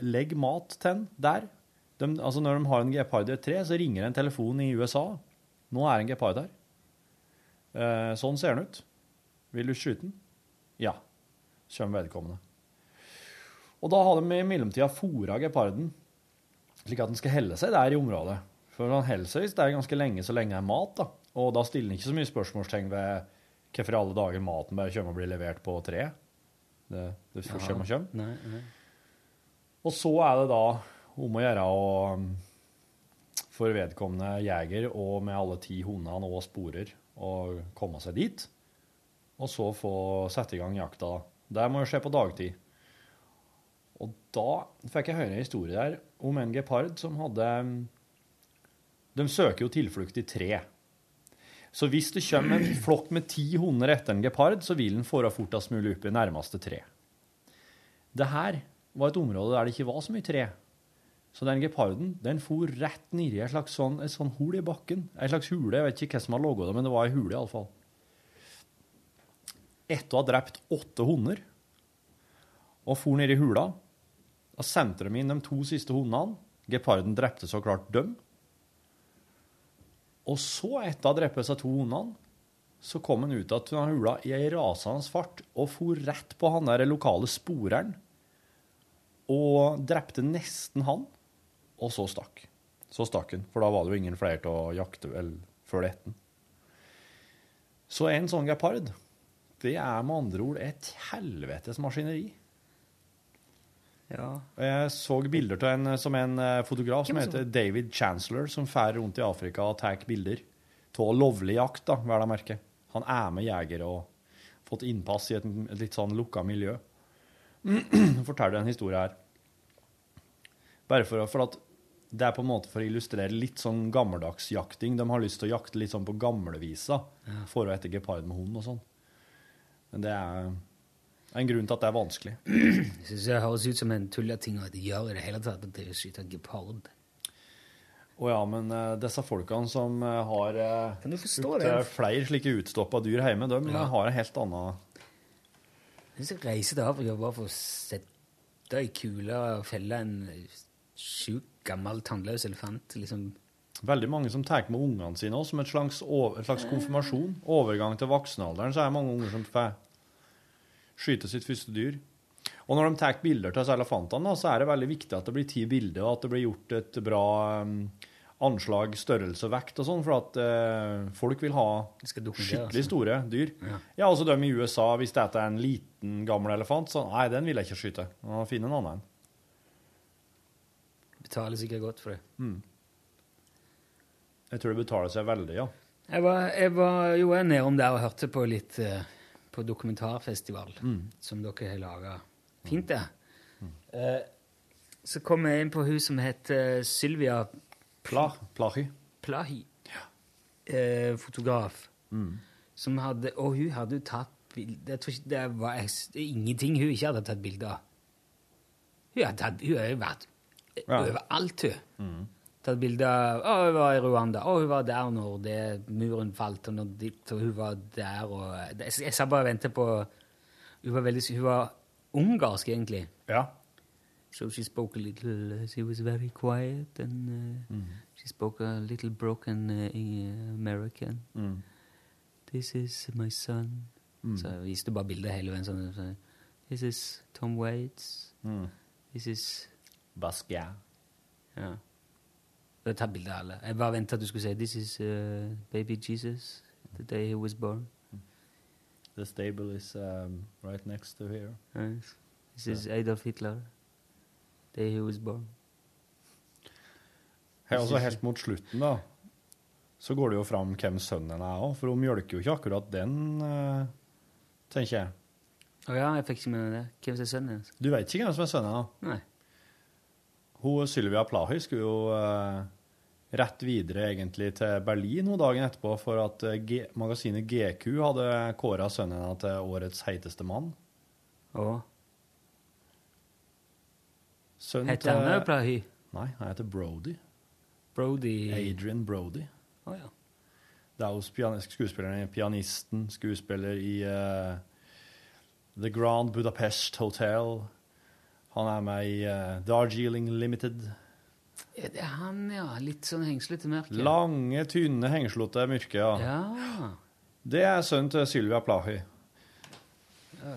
legge mat til den der. De, altså når de har en gepard i et tre, så ringer en telefon i USA. Nå er en gepard der. Eh, sånn ser den ut. Vil du skyte den? Ja. Kommer vedkommende. Og da har de i mellomtida fôra geparden, slik at den skal helle seg der i området. For han holder seg hvis det er ganske lenge så lenge det er mat, da. Og da stiller han ikke så mye spørsmålstegn ved hvorfor i alle dager maten bare kommer og blir levert på treet. Det, det Ja. kommer og kommer. Nei, nei. Og så er det da om å gjøre å for vedkommende jeger og med alle ti hundene og sporer å komme seg dit. Og så få sette i gang jakta. Det må jo skje på dagtid. Og da fikk jeg høre en historie der om en gepard som hadde De søker jo tilflukt i tre. Så hvis det kommer en flokk med ti hunder etter en gepard, så vil den fare fortest mulig opp i nærmeste tre. Det her var et område der det ikke var så mye tre. Så den geparden den for rett nedi et slags sånn, et sånn hul i bakken. En slags hule. Jeg vet ikke hva som har ligget det, men det var ei hule iallfall. Etter å ha drept åtte hunder og for ned i hula, da sendte de inn de to siste hundene. Geparden drepte så klart dem. Og så, etter å ha drept seg to hundene, så kom han ut av hula i ei rasende fart og for rett på han der lokale sporeren. Og drepte nesten han, og så stakk. Så stakk han, for da var det jo ingen flere til å jakte vel før det etten. Så en sånn gepard, det er med andre ord et helvetes maskineri. Ja. Og Jeg så bilder av en som en eh, fotograf som heter David Chancellor, som fer rundt i Afrika og tar bilder av lovlig jakt, da, vel å merke. Han er med jegere og fått innpass i et, et litt sånn lukka miljø. Forteller en historie her. Bare for, for at det er på en måte for å illustrere litt sånn gammeldags jakting. De har lyst til å jakte litt sånn på gamlevisa Ja. for å etter gepard med hund og sånn. Men det er en grunn til at det er vanskelig. Jeg synes det høres ut som en tulleting at de gjør i det hele tatt, at det skyter skyte gepard. Å ja, men uh, disse folkene som uh, har uh, Kan du flere slike utstoppa dyr hjemme, de Ja. har en helt annen Hvis jeg reiser til Afrika bare for å sette ei kule og felle en sjuk, gammel, tannløs elefant liksom. Veldig mange som tar med ungene sine også, som et slags, over, et slags konfirmasjon. Overgang til voksenalderen, så er det mange unger som får skyte sitt første dyr. Og når de tar bilder til elefantene, så er det veldig viktig at det blir ti bilder, og at det blir gjort et bra um, anslag, størrelse vekt og sånn, for at eh, folk vil ha skikkelig store dyr. Ja. Ja, altså de i USA, hvis dette er en liten, gammel elefant, så nei, den vil jeg ikke skyte. Må finne en annen. Betaler sikkert godt for det. Mm. Jeg tror det betaler seg veldig, ja. Jeg var, jeg var jo jeg nedom der og hørte på litt eh, på dokumentarfestival Mm. som dere har laga. Fint, det. Eh, så kom jeg inn på hun som heter Sylvia Pla, Plahi. Plahi. Eh, fotograf. Mm. Som hadde, og hun hadde jo tatt bilde Jeg tror ikke det var ingenting hun ikke hadde tatt bilde av. Hun har, tatt, hun har jo vært Ja. overalt, hun. Mm. Tatt bilde av Å, hun var i Rwanda. Å, hun var der når det, muren falt, og når ditt, og hun var der, og Jeg, jeg sa bare og ventet på Hun var veldig Hun var ungarsk, egentlig. Ja. So she spoke a little uh, She was very quiet, and uh, Mm. she spoke a little broken uh, American. Mm. This is my son. Mm. Så jeg viste bare bildet hele veien. Sånn, så, This is Tom Waits. Mm. This is Basquiat. Ja. Jeg ta bilde av alle. Jeg bare venta at du skulle si This is uh, baby Jesus, the day he was born. The stable is um, right next to here. Yes. This is Adolf Hitler, the day he was born. Her, altså helt mot slutten, da, så går det jo fram hvem sønnen er òg, for hun mjølker jo ikke akkurat den, uh, tenker jeg. Å ja, jeg fikk ikke med meg det. Hvem som er sønnen hennes? Du vet ikke hvem som er sønnen. Hun Sylvia Plahy skulle jo eh, rett videre egentlig til Berlin noen dagen etterpå for at eh, G magasinet GQ hadde kåra sønnen hennes til årets heiteste mann. Og Sønnen Heter han også Plahy? Nei, han heter Brody. Brody Adrian Brody. Å ja. Det er jo pian skuespilleren, pianisten, skuespiller i uh, The Grand Budapest Hotel. Han er med i uh, Darjeeling Limited. Er det han, ja? Litt sånn hengslete mørke? Lange, tynne, hengslete, mørke. Ja. Ja. Det er sønnen til Sylvia Plahy.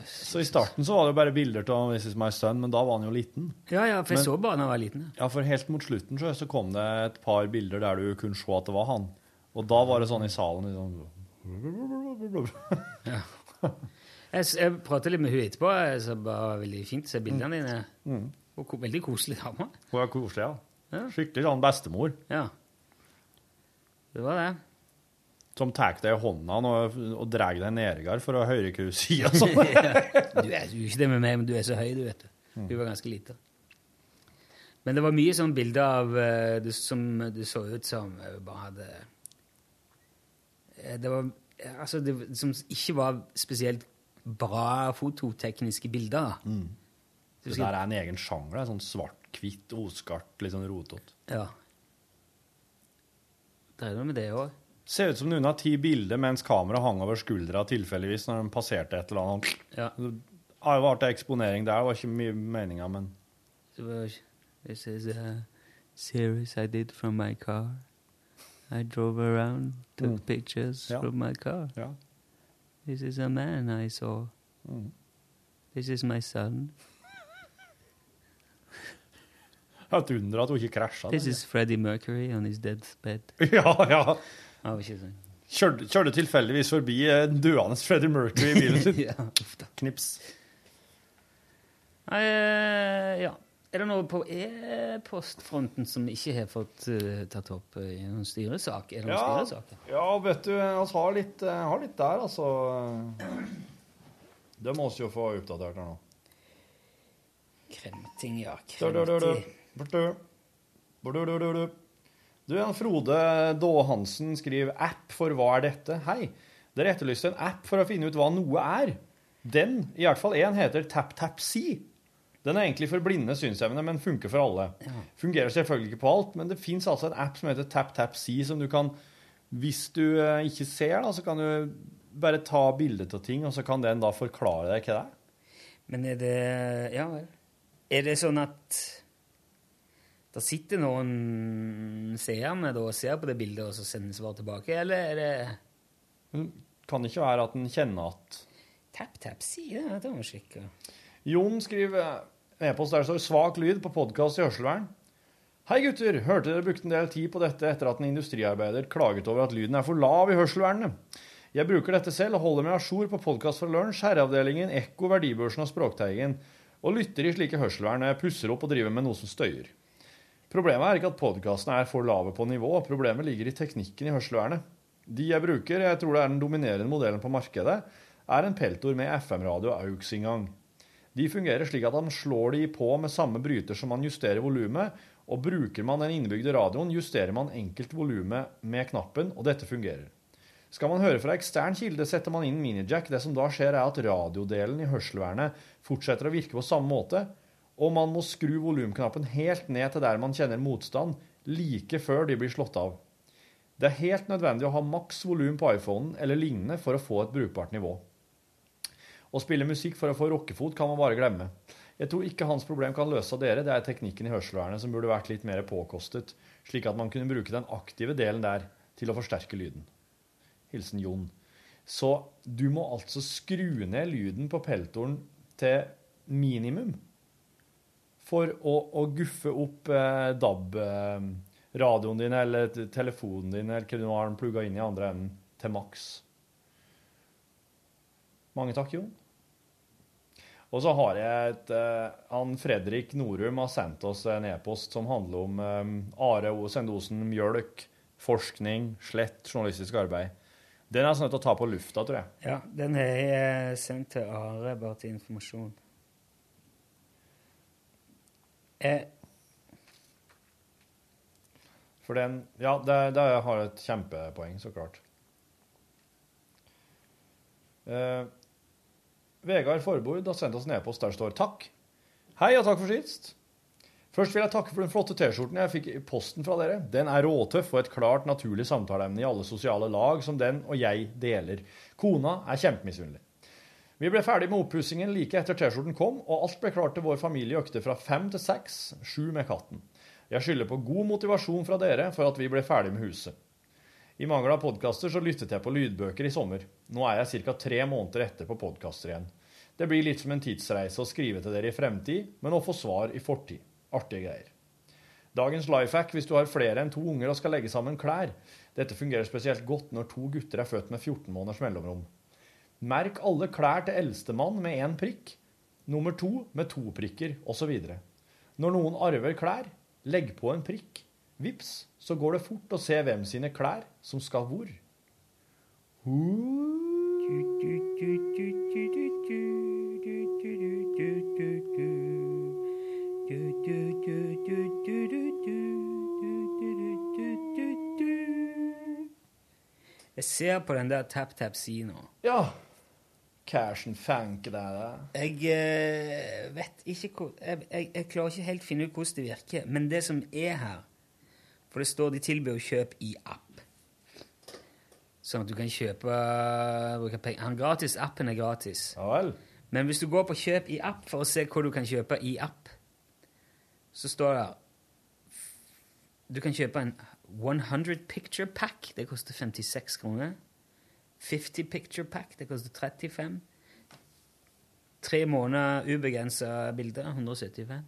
Så i starten så var det jo bare bilder av This is my son, men da var han jo liten. Ja, ja, for jeg Men- så bare han var liten. Ja, for helt mot slutten så, så kom det et par bilder der du kunne se at det var han. Og da var det sånn i salen liksom, Jeg, jeg pratet litt med hun etterpå, så det var veldig fint å se bildene dine. Mm. Og veldig koselig dame. Hun er koselig, ja. Skikkelig sånn bestemor. Ja. Det var det. Som tar deg i hånda og, og drar deg nedover for å høre hva du sier. Sånn. du er jo ikke det med meg, men du er så høy, du vet du. Mm. Hun var ganske lita. Men det var mye sånn bilder av eh, det som det så ut som eh, bare hadde eh, Det var Altså, det som ikke var spesielt bra fototekniske bilder. Mm. Det der er en egen sjanger. det er Svart-hvitt, oskarpt, litt sånn rotete. Ja. Det er noe med det òg? Ser ut som noen har tatt bilde mens kameraet hang over skuldra tilfeldigvis når de passerte et eller annet. Ja. Det har jo vært eksponering der, det var ikke mye meninga, men var This is a series I did from my car. I drove around, took Mm. pictures Ja. from my car. Ja. This is a man I saw. Mm. This is my son. Det er et under at hun ikke krasja. This is Freddie Mercury on his deathbed. Ja, ja. Ja, ikke sånn. Kjørte, kjørte tilfeldigvis forbi en døende Freddie Mercury i bilen sin. ja, Knips. Nei, eh, ja. Er det noe på e-postfronten som ikke har fått uh, tatt opp eh, i noen styresak? Er det noen Ja, styresaker? ja, vet du, vi har litt, eh, har litt der, altså. Det må vi jo få oppdatert her nå. Kremting, ja. Kremting. Du, Jan Frode Daa Hansen skriver 'app for hva er dette?' Hei. Dere etterlyste en app for å finne ut hva noe er. Den, i hvert fall én, heter TapTapSee. Den er egentlig for blinde synsevne, men funker for alle. Fungerer selvfølgelig ikke på alt, men det fins altså en app som heter TapTapSee, som du kan Hvis du eh, ikke ser, da, så kan du bare ta bilde av ting, og så kan den da forklare deg hva det er. Men er det Ja vel. Er det sånn at det sitter noen seerne og ser på det bildet, og så sender svar tilbake, eller er det Kan det ikke være at en kjenner at Tap, tap, si det. Det må vi sjekke. Jon skriver e-post der det står 'svak lyd' på podkast i hørselvern. Hei, gutter. Hørte dere brukte en del tid på dette etter at en industriarbeider klaget over at lyden er for lav i hørselvernet. Jeg bruker dette selv og holder meg a jour på podkast fra lunsj, Herreavdelingen, Ekko, Verdibørsen og Språkteigen, og lytter i slike hørselvern når jeg pusser opp og driver med noe som støyer. Problemet er ikke at podkastene er for lave på nivå, problemet ligger i teknikken i hørselvernet. De jeg bruker, jeg tror det er den dominerende modellen på markedet, er en Peltor med FM-radio AUX-inngang. De fungerer slik at han slår de på med samme bryter som man justerer volumet, og bruker man den innebygde radioen, justerer man enkelt volumet med knappen, og dette fungerer. Skal man høre fra ekstern kilde, setter man inn minijack. Det som da skjer, er at radiodelen i hørselvernet fortsetter å virke på samme måte, og man må skru volumknappen helt ned til der man kjenner motstand, like før de blir slått av. Det er helt nødvendig å ha maks volum på iPhonen eller lignende for å få et brukbart nivå. Å spille musikk for å få rockefot kan man bare glemme. Jeg tror ikke hans problem kan løse av dere, det er teknikken i hørselvernet som burde vært litt mer påkostet, slik at man kunne bruke den aktive delen der til å forsterke lyden. Hilsen Jon. Så du må altså skru ned lyden på peltoren til minimum for å, å guffe opp eh, DAB-radioen din eller telefonen din eller hva du har plugga inn i andre enden, til maks. Mange takk, Jon. Og så har jeg et eh, Han Fredrik Norum har sendt oss en e-post som handler om eh, Are O. Sendosen mjølk, forskning, slett journalistisk arbeid. Den er sånn til å ta på lufta, tror jeg. Ja, den har jeg sendt til Are, bare til informasjon. Eh, For den Ja, det, det har et kjempepoeng, så klart. Eh, Vegard Forbord har sendt oss en e-post der står 'takk'. Hei og takk for sist. Først vil jeg takke for den flotte T-skjorten jeg fikk i posten fra dere. Den er råtøff og et klart naturlig samtaleemne i alle sosiale lag som den og jeg deler. Kona er kjempemisunnelig. Vi ble ferdig med oppussingen like etter T-skjorten kom, og alt ble klart til vår familie økte fra fem til seks, sju med katten. Jeg skylder på god motivasjon fra dere for at vi ble ferdig med huset. I mangel av podkaster så lyttet jeg på lydbøker i sommer. Nå er jeg ca. tre måneder etter på podkaster igjen. Det blir litt som en tidsreise å skrive til dere i fremtid, men å få svar i fortid. Artige greier. Dagens life hack hvis du har flere enn to unger og skal legge sammen klær. Dette fungerer spesielt godt når to gutter er født med 14 måneders mellomrom. Merk alle klær til eldstemann med én prikk, nummer to med to prikker, osv. Når noen arver klær, legg på en prikk. Vips, så går det fort å se hvem sine klær som skal hvor. Jeg ser på den der tap-tap-si nå. Ja. Cashen and det der. Jeg uh, vet ikke hvor jeg, jeg, jeg klarer ikke helt finne ut hvordan det virker. Men det som er her For det står de tilbyr kjøp i app. Sånn at du kan kjøpe bruke penger. Han gratis, Appen er gratis. Men hvis du går på kjøp i app for å se hva du kan kjøpe i app, så står det Du kan kjøpe en 100 picture pack. Det koster 56 kroner. 50 picture pack. Det koster 35. Tre måneder ubegrensa bilder. 175.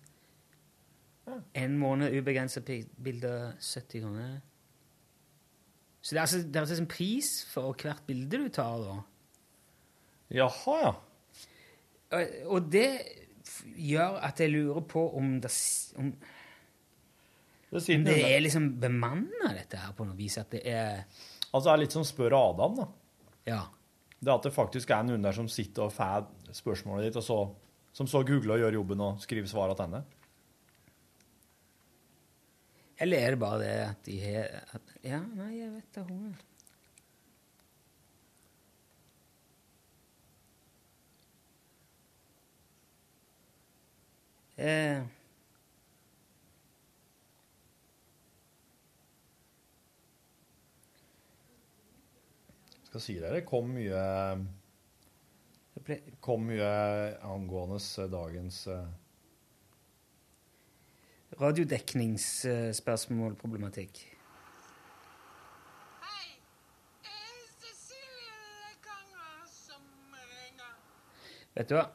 En måned ubegrensa bilder. 70 kroner. Så det er altså, det er altså en pris for hvert bilde du tar, da. Jaha, ja. Og, og det gjør at jeg lurer på om det, om, Det, det er liksom bemanna, dette her, på noe vis. At det er Altså, det er litt som spør Adam, da. Ja. Det at det faktisk er noen der som sitter og får spørsmålet ditt, og så, som så googler og gjør jobben og skriver svar tilbake. Eller er det bare det at de har Ja, nei, jeg vet da hun eh, Skal si dere, kom mye Kom mye angående dagens eh, Radiodekningsspørsmålproblematikk. Vet du hva?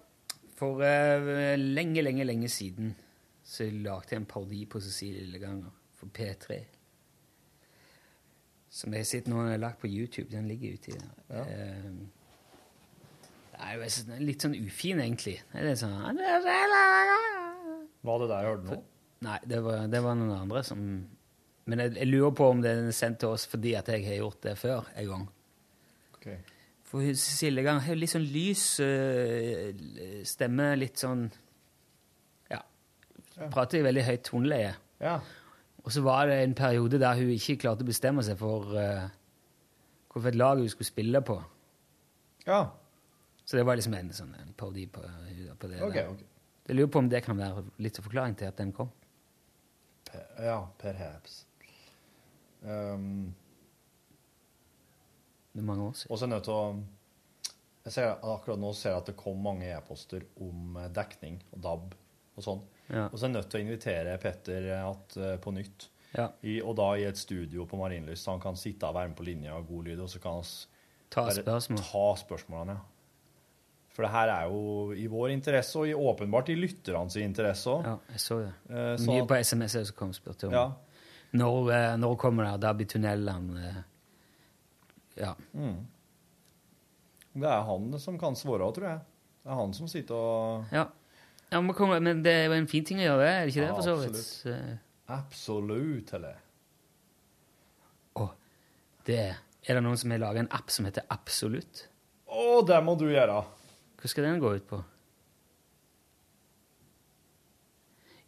For uh, lenge, lenge, lenge siden så lagde jeg en parodi på Cecilie Lilleganger for P3. Som jeg sitter nå og har lagt på YouTube. Den ligger ute i der. Ja. det er jo litt sånn ufin, egentlig. Det er litt sånn Var det der jeg hørte nå? Nei, det var, det var noen andre som Men jeg, jeg lurer på om den er sendt til oss fordi at jeg har gjort det før en gang. Ok. For Cecilie Gang har litt sånn lys øh, stemme, litt sånn Ja. Prater i veldig høyt toneleie. Ja. Og så var det en periode der hun ikke klarte å bestemme seg for uh, et lag hun skulle spille på. Ja. Så det var liksom en sånn en parodi på, på det. Okay, der. ok. Jeg lurer på om det kan være litt av forklaring til at den kom. Per- Ja, perhaps. Um, Det er mange år siden. Og så er jeg nødt til å jeg ser, Akkurat nå ser jeg at det kom mange e-poster om eh, dekning og DAB og sånn. Ja. Og så er jeg nødt til å invitere Petter eh, at, eh, på nytt. Ja. I, og da i et studio på Marienlyst, så han kan sitte og være med på linja og god lyd, og så kan han Ta spørsmål. ta spørsmålene. For det her er jo i vår interesse, og i, åpenbart i lytternes interesse òg. Ja, jeg så det. Eh, så Mye på SMS som kom og spurte om Ja. når, eh, når kommer det, da blir tunnelene eh, Ja. Mm. Det er han som kan svare, tror jeg. Det er han som sitter og ja. Ja men, kom, men det er jo en fin ting å gjøre, er det ikke det? Ja, for så vidt? absolutt. Absolutt, eller? Det, er det noen som har laga en app som heter Absolutt? Å, det må du gjøre! Hva skal den gå ut på?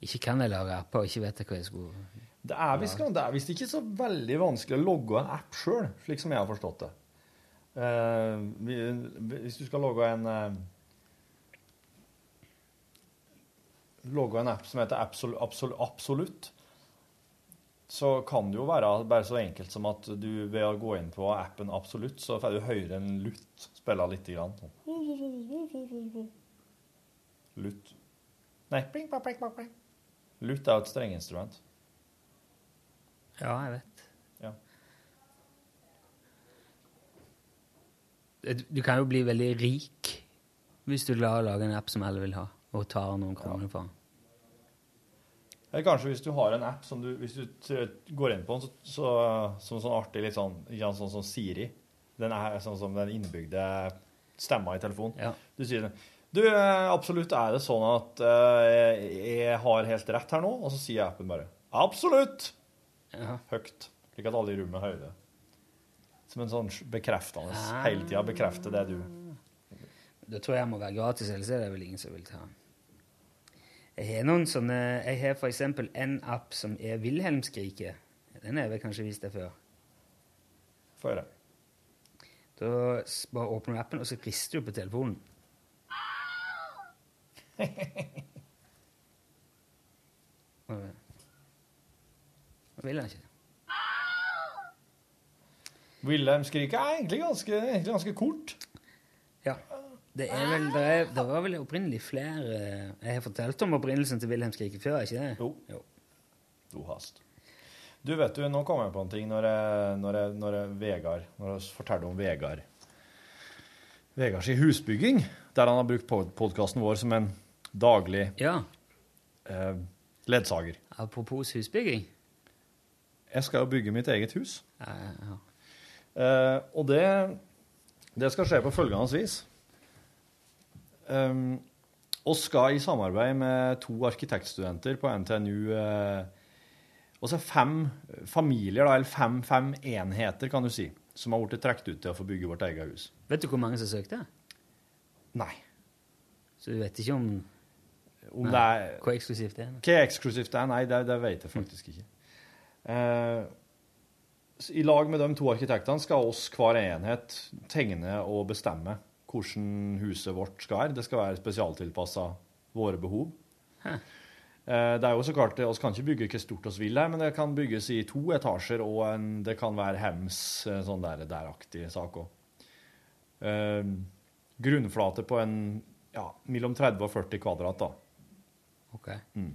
Ikke kan jeg lage apper og ikke vet jeg hva jeg skulle Det er visst det visst ikke så veldig vanskelig å logge en app sjøl, slik som jeg har forstått det. Uh, hvis du skal logge en eh, Logge en app som heter Absol, Absol, Absolutt, så kan det jo være bare så enkelt som at du ved å gå inn på appen Absolutt, så får du høre en lutt spille lite grann. Lutt. Nei. Lutt er jo et strengeinstrument. Ja, jeg vet. Ja. Du du kan jo bli veldig rik hvis du klarer å lage en app som alle vil ha, og tar noen kroner for den. Eller kanskje hvis du har en app som du Hvis du går inn på den, så, så, som sånn artig litt sånn, sant, sånn som Siri Den er sånn som den innebygde stemma i telefonen. Du sier den. Du, eh, absolutt er det sånn at uh, jeg har helt rett her nå? Og så sier appen bare absolutt! Høyt. Slik at alle i rommet hører det. Som en sånn bekreftende Ah. Hele tida bekrefter det du Da tror jeg jeg må være gratis, ellers er det vel ingen som vil ta den. Jeg har noen sånne Jeg har eksempel en app som er Wilhelmskriket. Den har jeg kanskje vist deg før. Få høre. Da bare åpner du appen, og så rister du på telefonen. Hva vil han ikke? Wilhelm-skriket er egentlig ganske, egentlig ganske kort. Ja. Det, er vel, det, er, det var vel opprinnelig flere Jeg har fortalt om opprinnelsen til Wilhelmskriket før, er ikke det? Jo. Du hast. Du, vet du, nå kom jeg på en ting når jeg, når jeg, når jeg Vegard Når jeg forteller om Vegard Vegards husbygging, der han har brukt podkasten vår som en daglig eh, ledsager. Apropos husbygging. Jeg skal jo bygge mitt eget hus. Ja, ja, ja. Eh, og det, det skal skje på følgende vis. Um, og skal i samarbeid med to arkitektstudenter på NTNU eh, Og så fem familier, da, eller fem, fem enheter, kan du si, som har blitt trukket ut til å få bygge vårt eget hus. Vet du hvor mange som søkte? Nei. Så du vet ikke om, Om Nei, det er Hvor eksklusivt det er? Hva eksklusivt det er? Nei, det, det vet jeg faktisk ikke. Uh, I lag med de to arkitektene skal oss hver enhet tegne og bestemme hvordan huset vårt skal være. Det skal være spesialtilpassa våre behov. Hæ. Eh, det er jo så klart, Vi kan ikke bygge hvor stort vi vil her, men det kan bygges i to etasjer, og en, det kan være hems, sånn der, deraktig sak òg. Eh, grunnflate på en ja, mellom 30 og 40 kvadrat, da. Ok. Mm.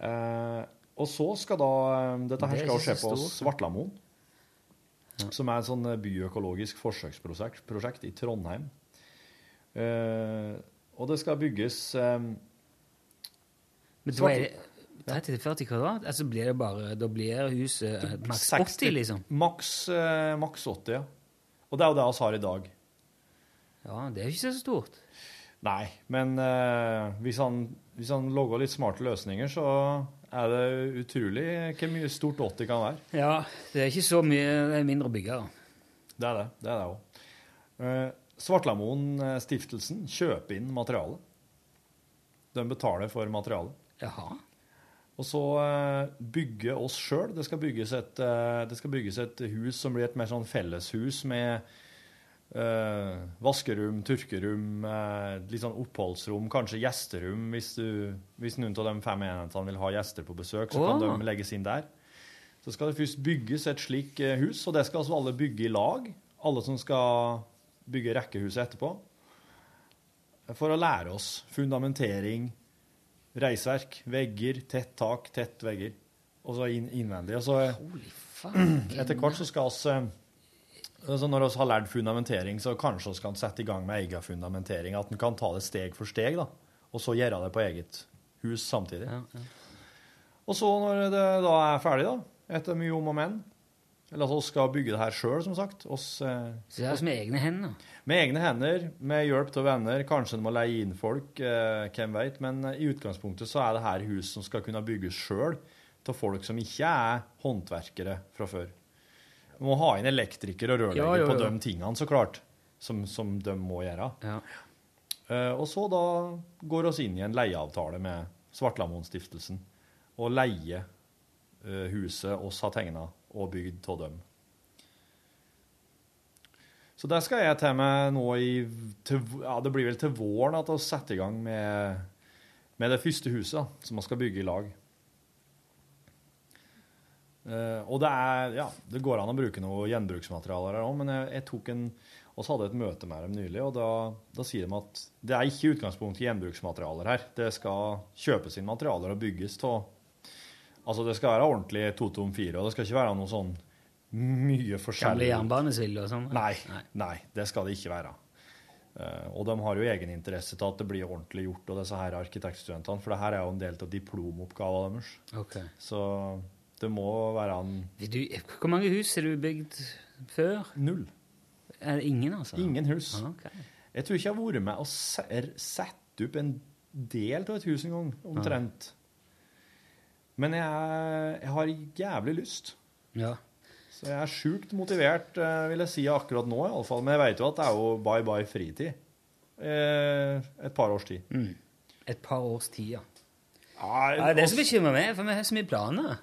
Eh, og så skal da eh, Dette her Det er skal skje på. Svartlamoen. Som er et sånn eh, byøkologisk forsøksprosjekt prosjekt i Trondheim. Uh, og det skal bygges um, Men da er det 30-40 kvadrat? Altså blir det bare, da blir huset maks 80, liksom? Maks, uh, maks 80, ja. Og det er jo det vi har i dag. Ja, det er jo ikke så stort. Nei, men hvis, han, hvis han lager litt smarte løsninger, så er det utrolig hvor mye stort 80 kan være. Ja, det er ikke så mye det er mindre å bygge. da. Det er det. Det er det òg. Svartlamoen eh, Stiftelsen kjøper inn materiale. De betaler for materialet. Jaha. Og så eh, bygge oss sjøl. Det, eh, det skal bygges et hus som blir et mer sånn felleshus med eh, vaskerom, tørkerom, uh, litt sånn oppholdsrom, kanskje gjesterom hvis, du, hvis noen av de fem enhetene vil ha gjester på besøk, så kan de legges inn der. Så skal det først bygges et slikt eh, hus, og det skal altså alle bygge i lag. Alle som skal bygge rekkehuset etterpå. For å lære oss fundamentering, reisverk, vegger, tett tak, tett vegger. Og så inn, innvendig. Og så etter hvert så skal vi altså Når vi har lært fundamentering, så kanskje vi kan sette i gang med egen fundamentering. At en kan ta det steg for steg, da. Og så gjøre det på eget hus samtidig. Og så, når det da er ferdig, da, etter mye om og men Eller altså, vi skal bygge det her sjøl, som sagt. Oss, eh, Så det er oss med egne hender? med egne hender, med hjelp av venner. Kanskje en må leie inn folk, eh, hvem vet. Men eh, i utgangspunktet så er det her hus som skal kunne bygges sjøl av folk som ikke er håndverkere fra før. Du må ha inn elektriker og rørlegger Ja, ja, på de tingene, så klart, som, som de må gjøre. Uh, og så da går vi inn i en leieavtale med Svartlamoen-stiftelsen og leier uh, huset oss har tegna og bygd av dem. Så det skal jeg til med nå i til, Ja, det blir vel til våren at vi setter i gang med, med det første huset da, som vi skal bygge i lag. Eh, og det er Ja, det går an å bruke noe gjenbruksmaterialer her òg, men jeg, jeg tok en og så hadde jeg et møte med dem nylig, og da, da sier de at det er ikke utgangspunkt i gjenbruksmaterialer her. Det skal kjøpes inn materialer og bygges av Altså, det skal være ordentlig totom fire, og det skal ikke være noe sånn mye forskjellig Gamle forskjellig jernbanesvill og sånn? Nei, nei, det skal det ikke være. Uh, og de har jo egeninteresse til at det blir ordentlig gjort, og disse her arkitektstudentene, for det her er jo en del av diplomoppgaven deres. Okay. Så det må være en Du, hvor mange hus har du bygd før? Null. Er det ingen, altså? Ingen hus. Ah, ok. Jeg tror ikke jeg har vært med og se- sette opp en del av et hus en gang, omtrent. Men jeg, jeg har jævlig lyst. Ja. Så jeg er sjukt motivert, eh, vil jeg si, akkurat nå i alle fall. Men jeg vet jo at det er jo bye bye fritid. Eh, et par års tid. Mm. Et par års tid, ja. Ja, det er så bekymrer meg, for vi har så mye planer.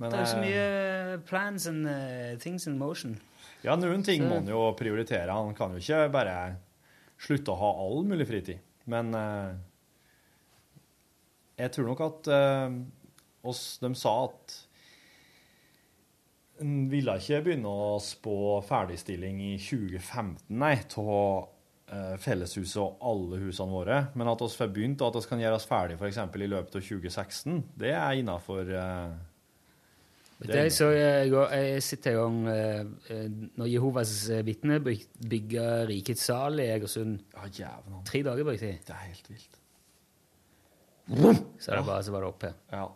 Men, det er så eh, mye plans and uh, things in motion. Ja, noen ting Så- må han jo prioritere. Han kan jo ikke bare slutte å ha all mulig fritid. Men uh, jeg tror nok at uh, oss, de sa at en ville ikke begynne å spå ferdigstilling i 2015, nei, av uh, felleshuset og alle husene våre. Men at vi får begynt, og at vi kan gjøres oss ferdig f.eks. i løpet av 2016, det er innafor Vet du, så jeg, jeg sitter i gang eh, eh, Når Jehovas vitner bygger Rikets sal i Egersund Ja, Tre dager brukte de. Det er helt vilt. Så er det bare så var det oppe. Ja.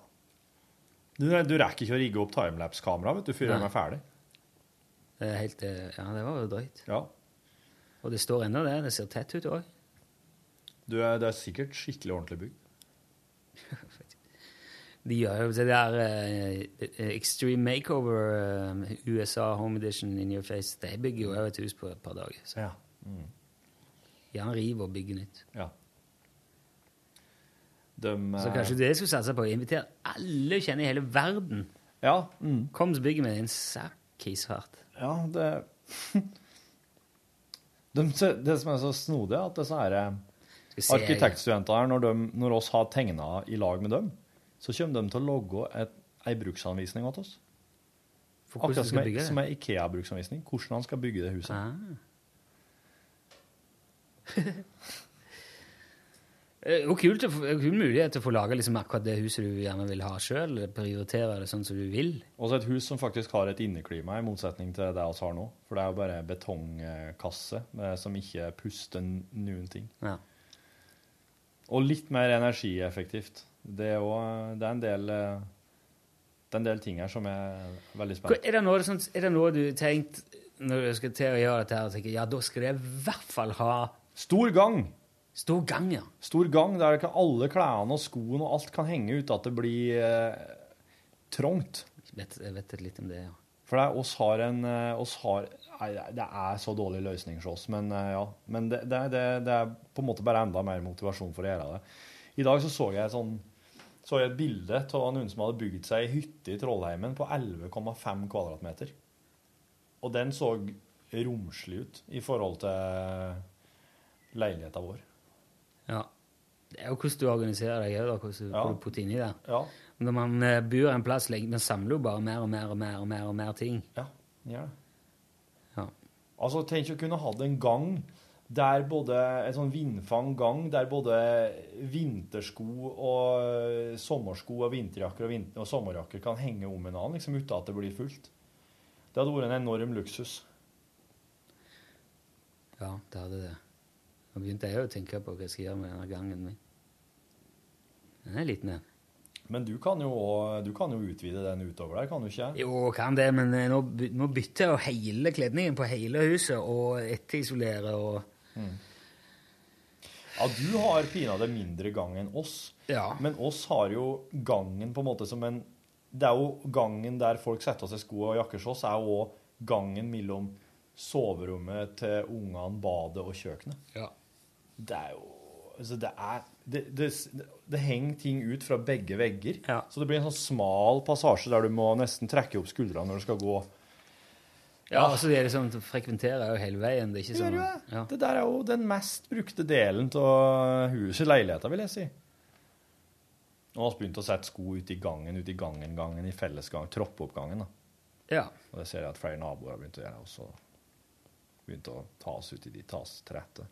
Du, du rekker ikke å rigge opp timelapse-kamera vet du, før de Nei. er ferdig. Det er helt, eh, ja, det var jo drøyt. Ja. Og det står ennå det. Det ser tett ut òg. Du det er sikkert skikkelig ordentlig bygd. De gjør jo det der uh, Extreme Makeover eh, USA Home Edition in your face. De bygger jo et hus på et par dager. Så. Ja. Mm. Gjerne rive og bygge nytt. Ja. De, Så kanskje det skulle satse på? å Invitere alle du kjenner i hele verden. Ja. Mm. Kom, så bygger vi en sakkisfart. Ja, det de, Det som er så snodig, er at disse her arkitektstudentene her, når, de, når oss har tegna i lag med dem, så kommer de til å logge et, ei bruksanvisning til oss. For Akkurat som det? som ei Ikea-bruksanvisning. Hvordan han skal bygge det huset. Ah. Er er jo kul mulighet til å få lage liksom akkurat det huset du gjerne vil ha sjøl. Prioritere det sånn som du vil. Også et hus som faktisk har et inneklima, i motsetning til det vi har nå. For det er jo bare betongkasse som ikke puster noen ting. Ja. Og litt mer energieffektivt. Det er, òg det er en del eh, det er en del ting her som er veldig spennende. Er det noe, sånt, er det noe du tenkt når du skal til å gjøre dette her, tenker, ja, da skal jeg i hvert fall ha Stor gang! Stor gang, ja. Stor gang der kan alle klærne og skoene og alt kan henge ut at det blir eh, trangt. Jeg vet, jeg vet litt om det, ja. For det oss har en eh, oss har, nei, Det er så dårlig løsning hos oss, men eh, ja. Men det, det, det, det er på en måte bare enda mer motivasjon for å gjøre det. I dag så, så jeg sånn så jeg et bilde av noen som hadde bygd seg ei hytte i Trollheimen på 11,5 kvadratmeter. Og den så romslig ut i forhold til leiligheta vår. Ja. Det er jo hvordan du organiserer deg òg, hvordan du, Ja. du putter inni det. Ja. Når man eh, bor en plass lenge, man samler jo bare mer og mer og mer og mer, og mer ting. Ja, gjør det. Ja. Altså, tenk å kunne hatt en gang der både en sånn vindfang gang, der både vintersko og sommersko og vinterjakker og, vinter og sommerjakker kan henge om en annen, liksom uten at det blir fullt. Det hadde vært en enorm luksus. Ja, det hadde det. Nå begynte jeg å tenke på hva jeg skal gjøre med denne gangen min. Den er liten, den. Men du kan jo, du kan jo utvide den utover der, kan du ikke? Jo, kan det, men eh, nå, nå bytter jeg hele kledningen på hele huset og etterisolere og Ja, du har pinadø mindre gang enn oss. Ja. Men oss har jo gangen på en måte som en Det er jo gangen der folk setter av seg sko og jakker hos oss, er jo òg gangen mellom soverommet til ungene, badet og kjøkkenet. Ja. Det er jo Altså, det er det, det, det henger ting ut fra begge vegger. Så det blir en sånn smal passasje der du må nesten trekke opp skuldrene når du skal gå. Ja, altså de er liksom, frekventerer jo hele veien. Det ikke Gjør jo du det? ja. Det der er jo den mest brukte delen av huset, leiligheta, vil jeg si. Nå har vi begynt å sette sko ute i gangen, ute i gangen-gangen, i fellesgang, troppeoppgangen. da. Ja. Og det ser jeg at flere naboer har begynt å gjøre også. Begynt å ta oss ut i de tas til rette.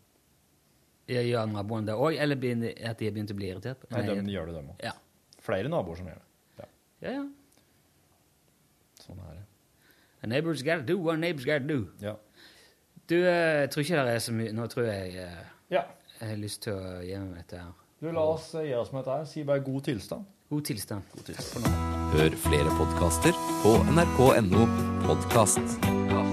Gjør naboene det òg, eller at de har begynt å bli irritert? Nei, de gjør det, dem òg. Ja. Flere naboer som gjør det. Ja. Ja, ja. Sånn er det. A neighbor's gotta do what a neighbor's gotta do. Ja. Du, eh, jeg tror ikke det er så mye Nå tror jeg eh, Ja. jeg har lyst til å gi meg dette her. Du, la oss gi oss med dette her. Si bare god tilstand. God tilstand. God tilstand. Hør flere podkaster på nrk.no podkast.